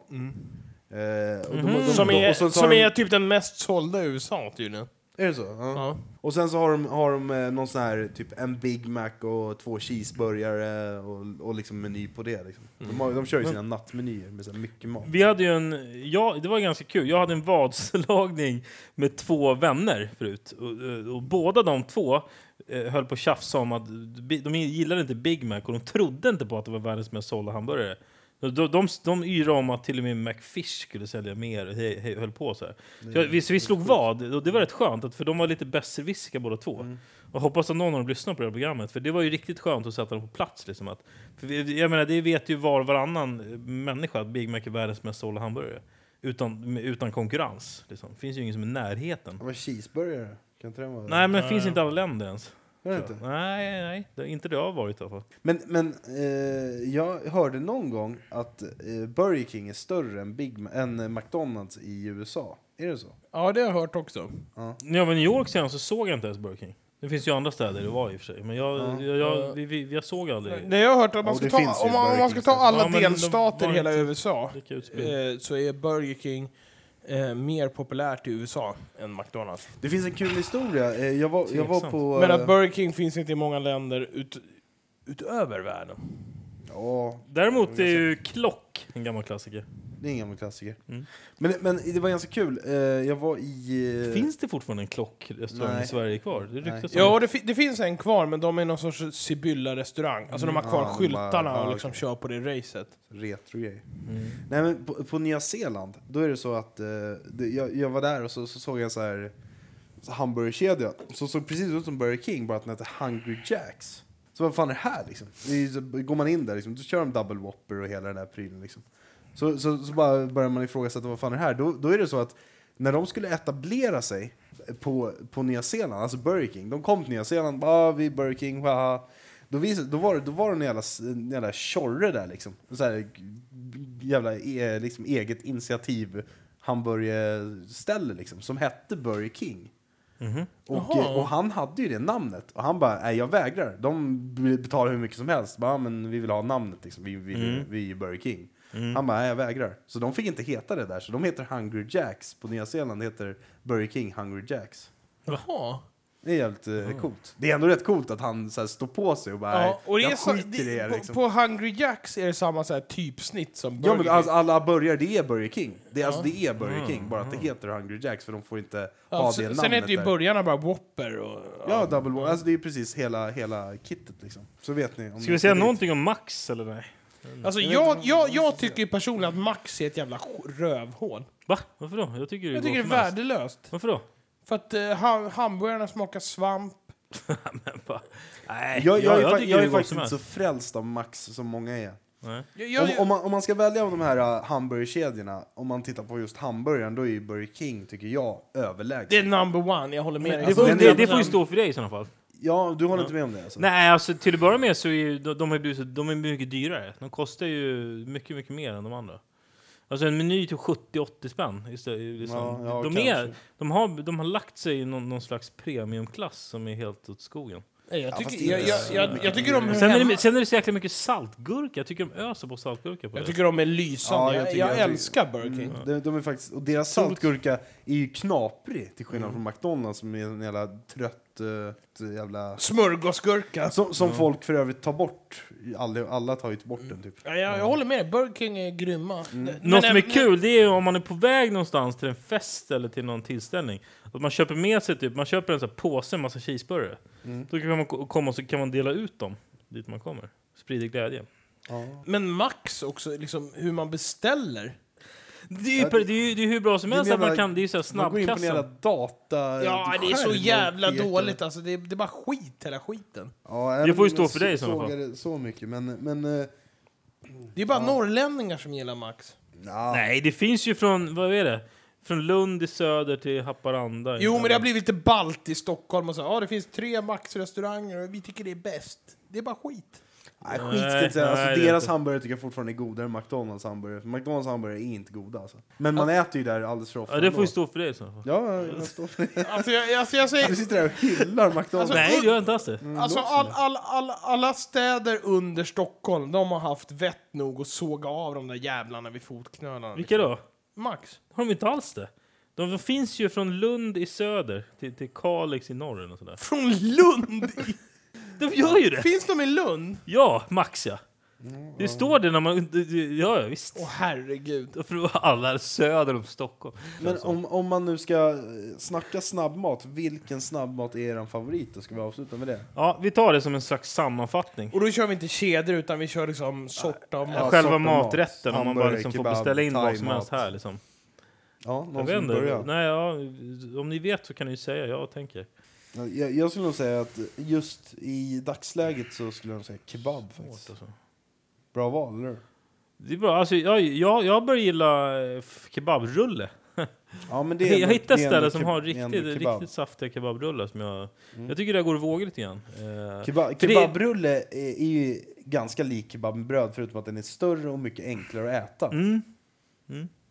Eh, och de, har- de, Som de, är, och så som har är de, typ den mest sålda i USA tydligen. Är det så? Ja. Ja. Och sen så har de, har de eh, någon sån här, typ en Big Mac och två cheeseburgare och, och liksom meny på det. Liksom. De, har, de kör ju sina nattmenyer med så mycket mat. Vi hade ju en, ja, det var ganska kul. Jag hade en vadslagning med två vänner förut. Och, och båda de två eh, höll på att tjafsa om att de gillade inte Big Mac och de trodde inte på att det var världens mest sålda hamburgare. De, de, de, de yrade om att till och med McFish skulle sälja mer, he, he, höll på så här. Så jag, vi, så vi slog vad, och det var rätt skönt, att, för de var lite besserwissriga båda två. Och hoppas att någon av dem lyssnar på det här programmet, för det var ju riktigt skönt att sätta dem på plats. Liksom, att, vi, jag menar, det vet ju var varannan människa att Big Mac är världens mest sålda hamburgare. Utan, utan konkurrens. Liksom. Det finns ju ingen som är i närheten. Ja, men cheeseburgare, kan inte den vara Nej, men det finns inte alla länder ens. Är det inte? Nej, nej, det, inte det jag har varit i alla fall. Men, men eh, jag hörde någon gång att eh, Burger King är större än, Big Ma- än McDonalds i USA. Är det så? ja, det har jag hört också. När jag var i New York senast så såg jag inte ens Burger King. Det finns ju andra städer det var i och för sig. Men jag, Ja. jag, jag, vi, vi, jag såg aldrig Nej, jag har hört att man ska det ta, om, man, om man ska ta alla Ja, delstater i hela USA eh, så är Burger King eh, mer populärt i USA än McDonalds. Det finns en kul historia. Eh, jag, var, jag var Tveksamt. på... Men eh, att Burger King finns inte i många länder ut, utöver världen. Ja, Däremot är ju Klock en gammal klassiker. Det är en gammal klassiker. Mm. Men, men det var ganska kul. Eh, jag var i... eh, Finns det fortfarande en Klockrestaurang Nej. i Sverige kvar? Det ryktas om Ja, det, fi- det finns en kvar, men de är någon sorts Sibylla-restaurang. Alltså de har kvar de skyltarna bara- ja, och liksom okej. kör på det racet. Retro-grej. Mm. Nej men på, på Nya Zeeland, då är det så att eh, det, jag, jag var där och så, så såg jag så här så hamburgerkedja som såg precis ut som Burger King, bara att den hette Hungry Jacks. Så vad fan är det här liksom? Det är, ju så, går man in där liksom, då kör de double whopper och hela den där prylen liksom. Så, så, så bara börjar man ifrågasätta vad fan är det här? Då, då är det så att när de skulle etablera sig på, på Nya Zeeland, alltså Burger King, de kom till Nya Zeeland, bara ah, vi är Burger King, haha. Då, visade, då, var då var det en jävla, en jävla tjorre där liksom. Så här, jävla e, liksom, eget initiativ hamburgerställe liksom, som hette Burger King. Mhm. Och, Jaha. och han hade ju det namnet. Och han bara, nej jag vägrar. De betalar hur mycket som helst. Bara, "Ja, men vi vill ha namnet liksom. Vi, vi, Mm. vi är ju Burger King. Mm. Han bara, nej jag vägrar. Så de fick inte heta det där. Så de heter Hungry Jacks. På Nya Zeeland heter Burger King Hungry Jacks. Jaha. Det är jävligt eh, coolt. Det är ändå rätt coolt att han så här, står på sig och bara, Ja, och det är jag så, skiter i det, det. på, Liksom. på Hungry Jacks är det samma så här typsnitt som Burger Ja, King. alltså, alla burgare, det är Burger King. Det är, alltså, Ja. det är Burger Mm, King, bara att det heter Hungry Jacks för de får inte Ja, ha det sen, namnet sen heter ju burgarna bara Whopper och... Ja, double alltså det är precis hela, hela kittet liksom. Så vet ni. Om Ska vi säga någonting om Max eller nej? Alltså Jag jag, jag, jag tycker personligen att Max är ett jävla rövhål. Va? Varför då? Jag tycker det Jag tycker det är värdelöst. Varför då? För att ha, hamburgarna smakar svamp. Men bara- Nej, Jag, jag, är, fa- tycker jag det är går faktiskt som inte så helst. frälst av Max som många är. Nej. Jag, jag, Om, om, man, om man ska välja av de här uh, hamburgerkedjorna, om man tittar på just hamburgaren, då är ju Burger King, tycker jag, överlägsen. det är number one, jag håller med dig. Det, Alltså, får, det, det får ju stå för dig i sådana fall. Ja, du håller inte med om det alltså? Nej, alltså till att börja med så är ju, de, de, har ju blivit, så- de är mycket dyrare. De kostar ju mycket, mycket mer än de andra. Alltså en meny till 70-80 spänn. Istället, liksom. Ja, ja, de, kanske. är, de, har, de har lagt sig i någon, någon slags premiumklass som är helt åt skogen. Jag, Ja, tycker, är jag, jag, jag, mycket jag tycker de hör Sen är, det, sen är det så jäkla mycket saltgurka. Jag tycker de öser på saltgurka på Jag det. tycker de är lysande. Ja, jag jag, tycker- jag, jag tycker- älskar Burger King. Mm, de, de är faktiskt, och deras saltgurka är ju knaprig, till skillnad från McDonalds som är en jävla trött uh, jävla... Smörgåsgurka. Som, som folk för övrigt tar bort. Alla, alla tar ju bort den typ. Ja, jag, jag håller med. Burger King är grymma. Men- Något som är kul det är om man är på väg någonstans till en fest eller till någon tillställning. Att man köper med sig typ, man köper en sån här påse med massa cheeseburgare. Mm. Då kan man ko- komma och så kan man dela ut dem dit man kommer. Sprider glädje. Ja. Men Max också, liksom hur man beställer. Det är ju, det är ju det är hur bra som helst att man kan, det är ju så här Man går in snabbkassa. data... Ja, det är så jävla dåligt alltså. Det är, det är bara skit hela skiten. Ja, Det får ju stå för så- dig i sådana sågar fall. Så mycket, men... men eh, Det är bara Ja. norrlänningar som gillar Max. ja. Nej, det finns ju från, vad är det? Från Lund i söder till Haparanda. Jo, men det har blivit lite balt i Stockholm och så. Ja, det finns tre Max-restauranger och vi tycker det är bäst. Det är bara skit. Nej, skit ska jag inte säga. Nej, Alltså, nej, det är deras inte. hamburgare tycker jag fortfarande är godare än McDonalds hamburgare. För McDonalds hamburgare är inte goda alltså. Men man äter ju där alldeles för ofta. Ja, det får ju ändå. stå för dig i så fall. Ja, jag står för det. Alltså, jag, alltså, jag Du säger... sitter där och hyllar McDonalds. Alltså, Nej, det gör inte alls det. Mm, Alltså all, all, all, alla städer under Stockholm, de har haft vett nog att såga av de där jävlarna vid fotknölarna. Vilka då? Max. Har de inte alls det? De, finns ju från Lund i söder till, till Kalix i norr nåt sådär. Från Lund! De gör ju det! Finns de i Lund? Ja, Max ja. Det står det när man... Ja, ja visst. Åh herregud. För alla söder om Stockholm. Men om, om man nu ska eh, snacka snabbmat, vilken snabbmat är er favorit? Då ska vi avsluta med det. Ja, vi tar det som en slags sammanfattning. Och då kör vi inte kedjor utan vi kör liksom sort av Ja, mat. Själva sorten mat. maträtten, om man bara liksom får kebab, beställa in vad som helst här liksom. Ja, Jag någon vet som börjar. Nej, ja, om ni vet så kan ni ju säga, jag tänker. Ja, Jag, jag skulle nog säga att just i dagsläget så skulle jag nog säga kebab faktiskt. Alltså. Bra val, eller? Det är bra. Alltså, jag, jag, jag börjar gilla eh, kebabrulle. Ja, men det är jag hittar ställen som har riktigt, riktigt saftiga kebabrullar. Som jag, Mm. jag tycker det går att våga lite grann. Eh, Keba- Kebabrulle är, är ju ganska lik kebab med bröd förutom att den är större och mycket enklare att äta. mm.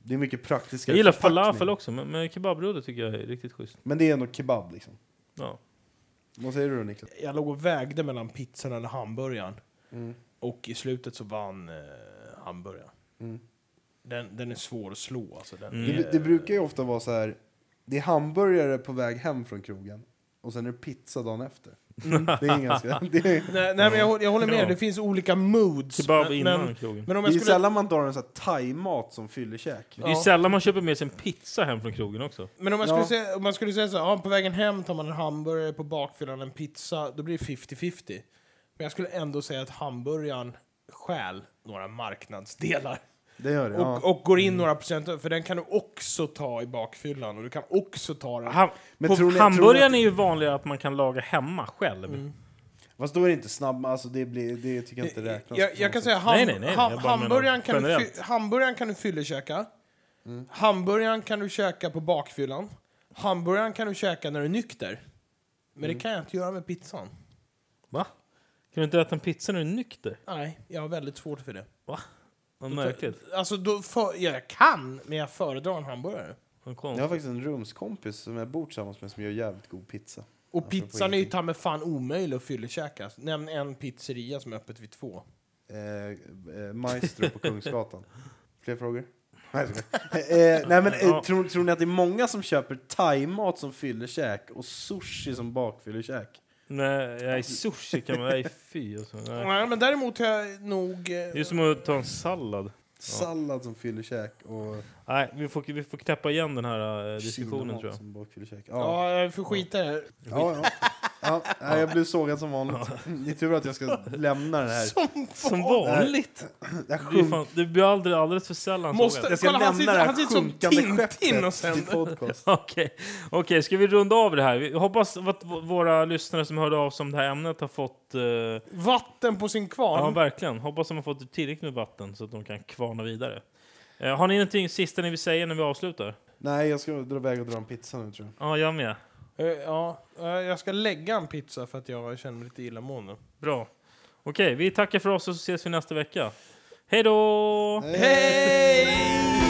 Det är mycket praktiskare Jag gillar falafel också, men, men kebabrulle tycker jag är riktigt schysst. Men det är ändå kebab liksom. Ja. Vad säger du då Niklas? Jag låg och vägde mellan pizzan eller hamburgaren. Mm. Och i slutet så vann eh, hamburgaren. Mm. Den, den är svår att slå alltså. Den Mm. är, Det, det brukar ju ofta vara så här. Det är hamburgare på väg hem från krogen och sen är det pizza dagen efter. Det är ganska... Det är, Nej, nej men jag, håller- jag håller med, Ja. det finns olika moods. Men, innan men, krogen. men om det jag är skulle, sällan man drar en sån här thai-mat som fyllekäk. Det är Ja. sällan man köper med sig en pizza hem från krogen också. men om, jag Ja. skulle säga, om man skulle säga så här, ja, på vägen hem tar man en hamburgare, på bakfyllan en pizza, då blir det 50-50. Men jag skulle ändå säga att hamburgaren stjäl några marknadsdelar. Det gör det, Och, ja. och går in några procent, för den kan du också ta i bakfyllan och du kan också ta den. Ham Men på tror ni- tror hamburgaren ni är ju vanligare att man kan laga hemma själv. Mm. Fast då är det inte snabb, alltså det, blir, det tycker jag inte räknas. Jag, jag kan säga ham, Nej, nej, nej, ham, hamburgaren, kan du hamburgaren kan du fyllekäka. Hamburgaren kan du käka på bakfyllan. Hamburgaren kan du käka när du är nykter. Men det kan jag inte göra med pizzan. Va? Kan du inte äta en pizza när du är nykter? Nej, jag har väldigt svårt för det. Vad märkligt. Alltså, då för, jag kan, men jag föredrar en hamburgare. Vad Jag konstigt. har faktiskt en rumskompis som jag bor tillsammans med som gör jävligt god pizza. Och Alltså, på pizzan är ju ingenting. ta med fan omöjlig att fyllekäka. Nämn en pizzeria som är öppet vid två. Eh, eh, Maestro på Kungsgatan. Fler frågor? Nej, jag skojar. eh, nej men eh, tror, tror ni att det är många som köper thai-mat som fyllekäk och sushi som bakfyllekäk? Nej, nej, sushi kan man... Nej, fy alltså. Nej. Nej, men däremot har jag nog... eh, Det är som att ta en sallad. Sallad som fyllekäk och Nej, vi får, vi får knäppa igen den här eh, diskussionen kinamat tror jag. som bakfyllekäk. Ja. Ja, jag får skita i det. Ja, ja. Ja, nej, jag blir sågad som vanligt. Det är tur att jag ska lämna det här. Som vanligt! Jag Det, är sjunk, fan, det blir aldrig, alldeles för sällan Måste- jag ska Kolla, han lämna sitter- det här han sitter som sjunkande Tintin och sen- till podcast. Okej, Okej, ska vi runda av det här? Vi hoppas att v- våra lyssnare som hörde av sig om det här ämnet har fått... eh, Vatten på sin ja, kvarn. verkligen. Hoppas de har fått tillräckligt med vatten så att de kan kvarna vidare. Eh, har ni någonting sista ni vill säga när vi avslutar? Nej, jag ska dra iväg och dra en pizza nu tror jag. Ja, jag med. Eh, Ja, eh, jag ska lägga en pizza för att jag känner mig lite illamående. Bra. Okej, vi tackar för oss och så ses vi nästa vecka. Hej då! Hej!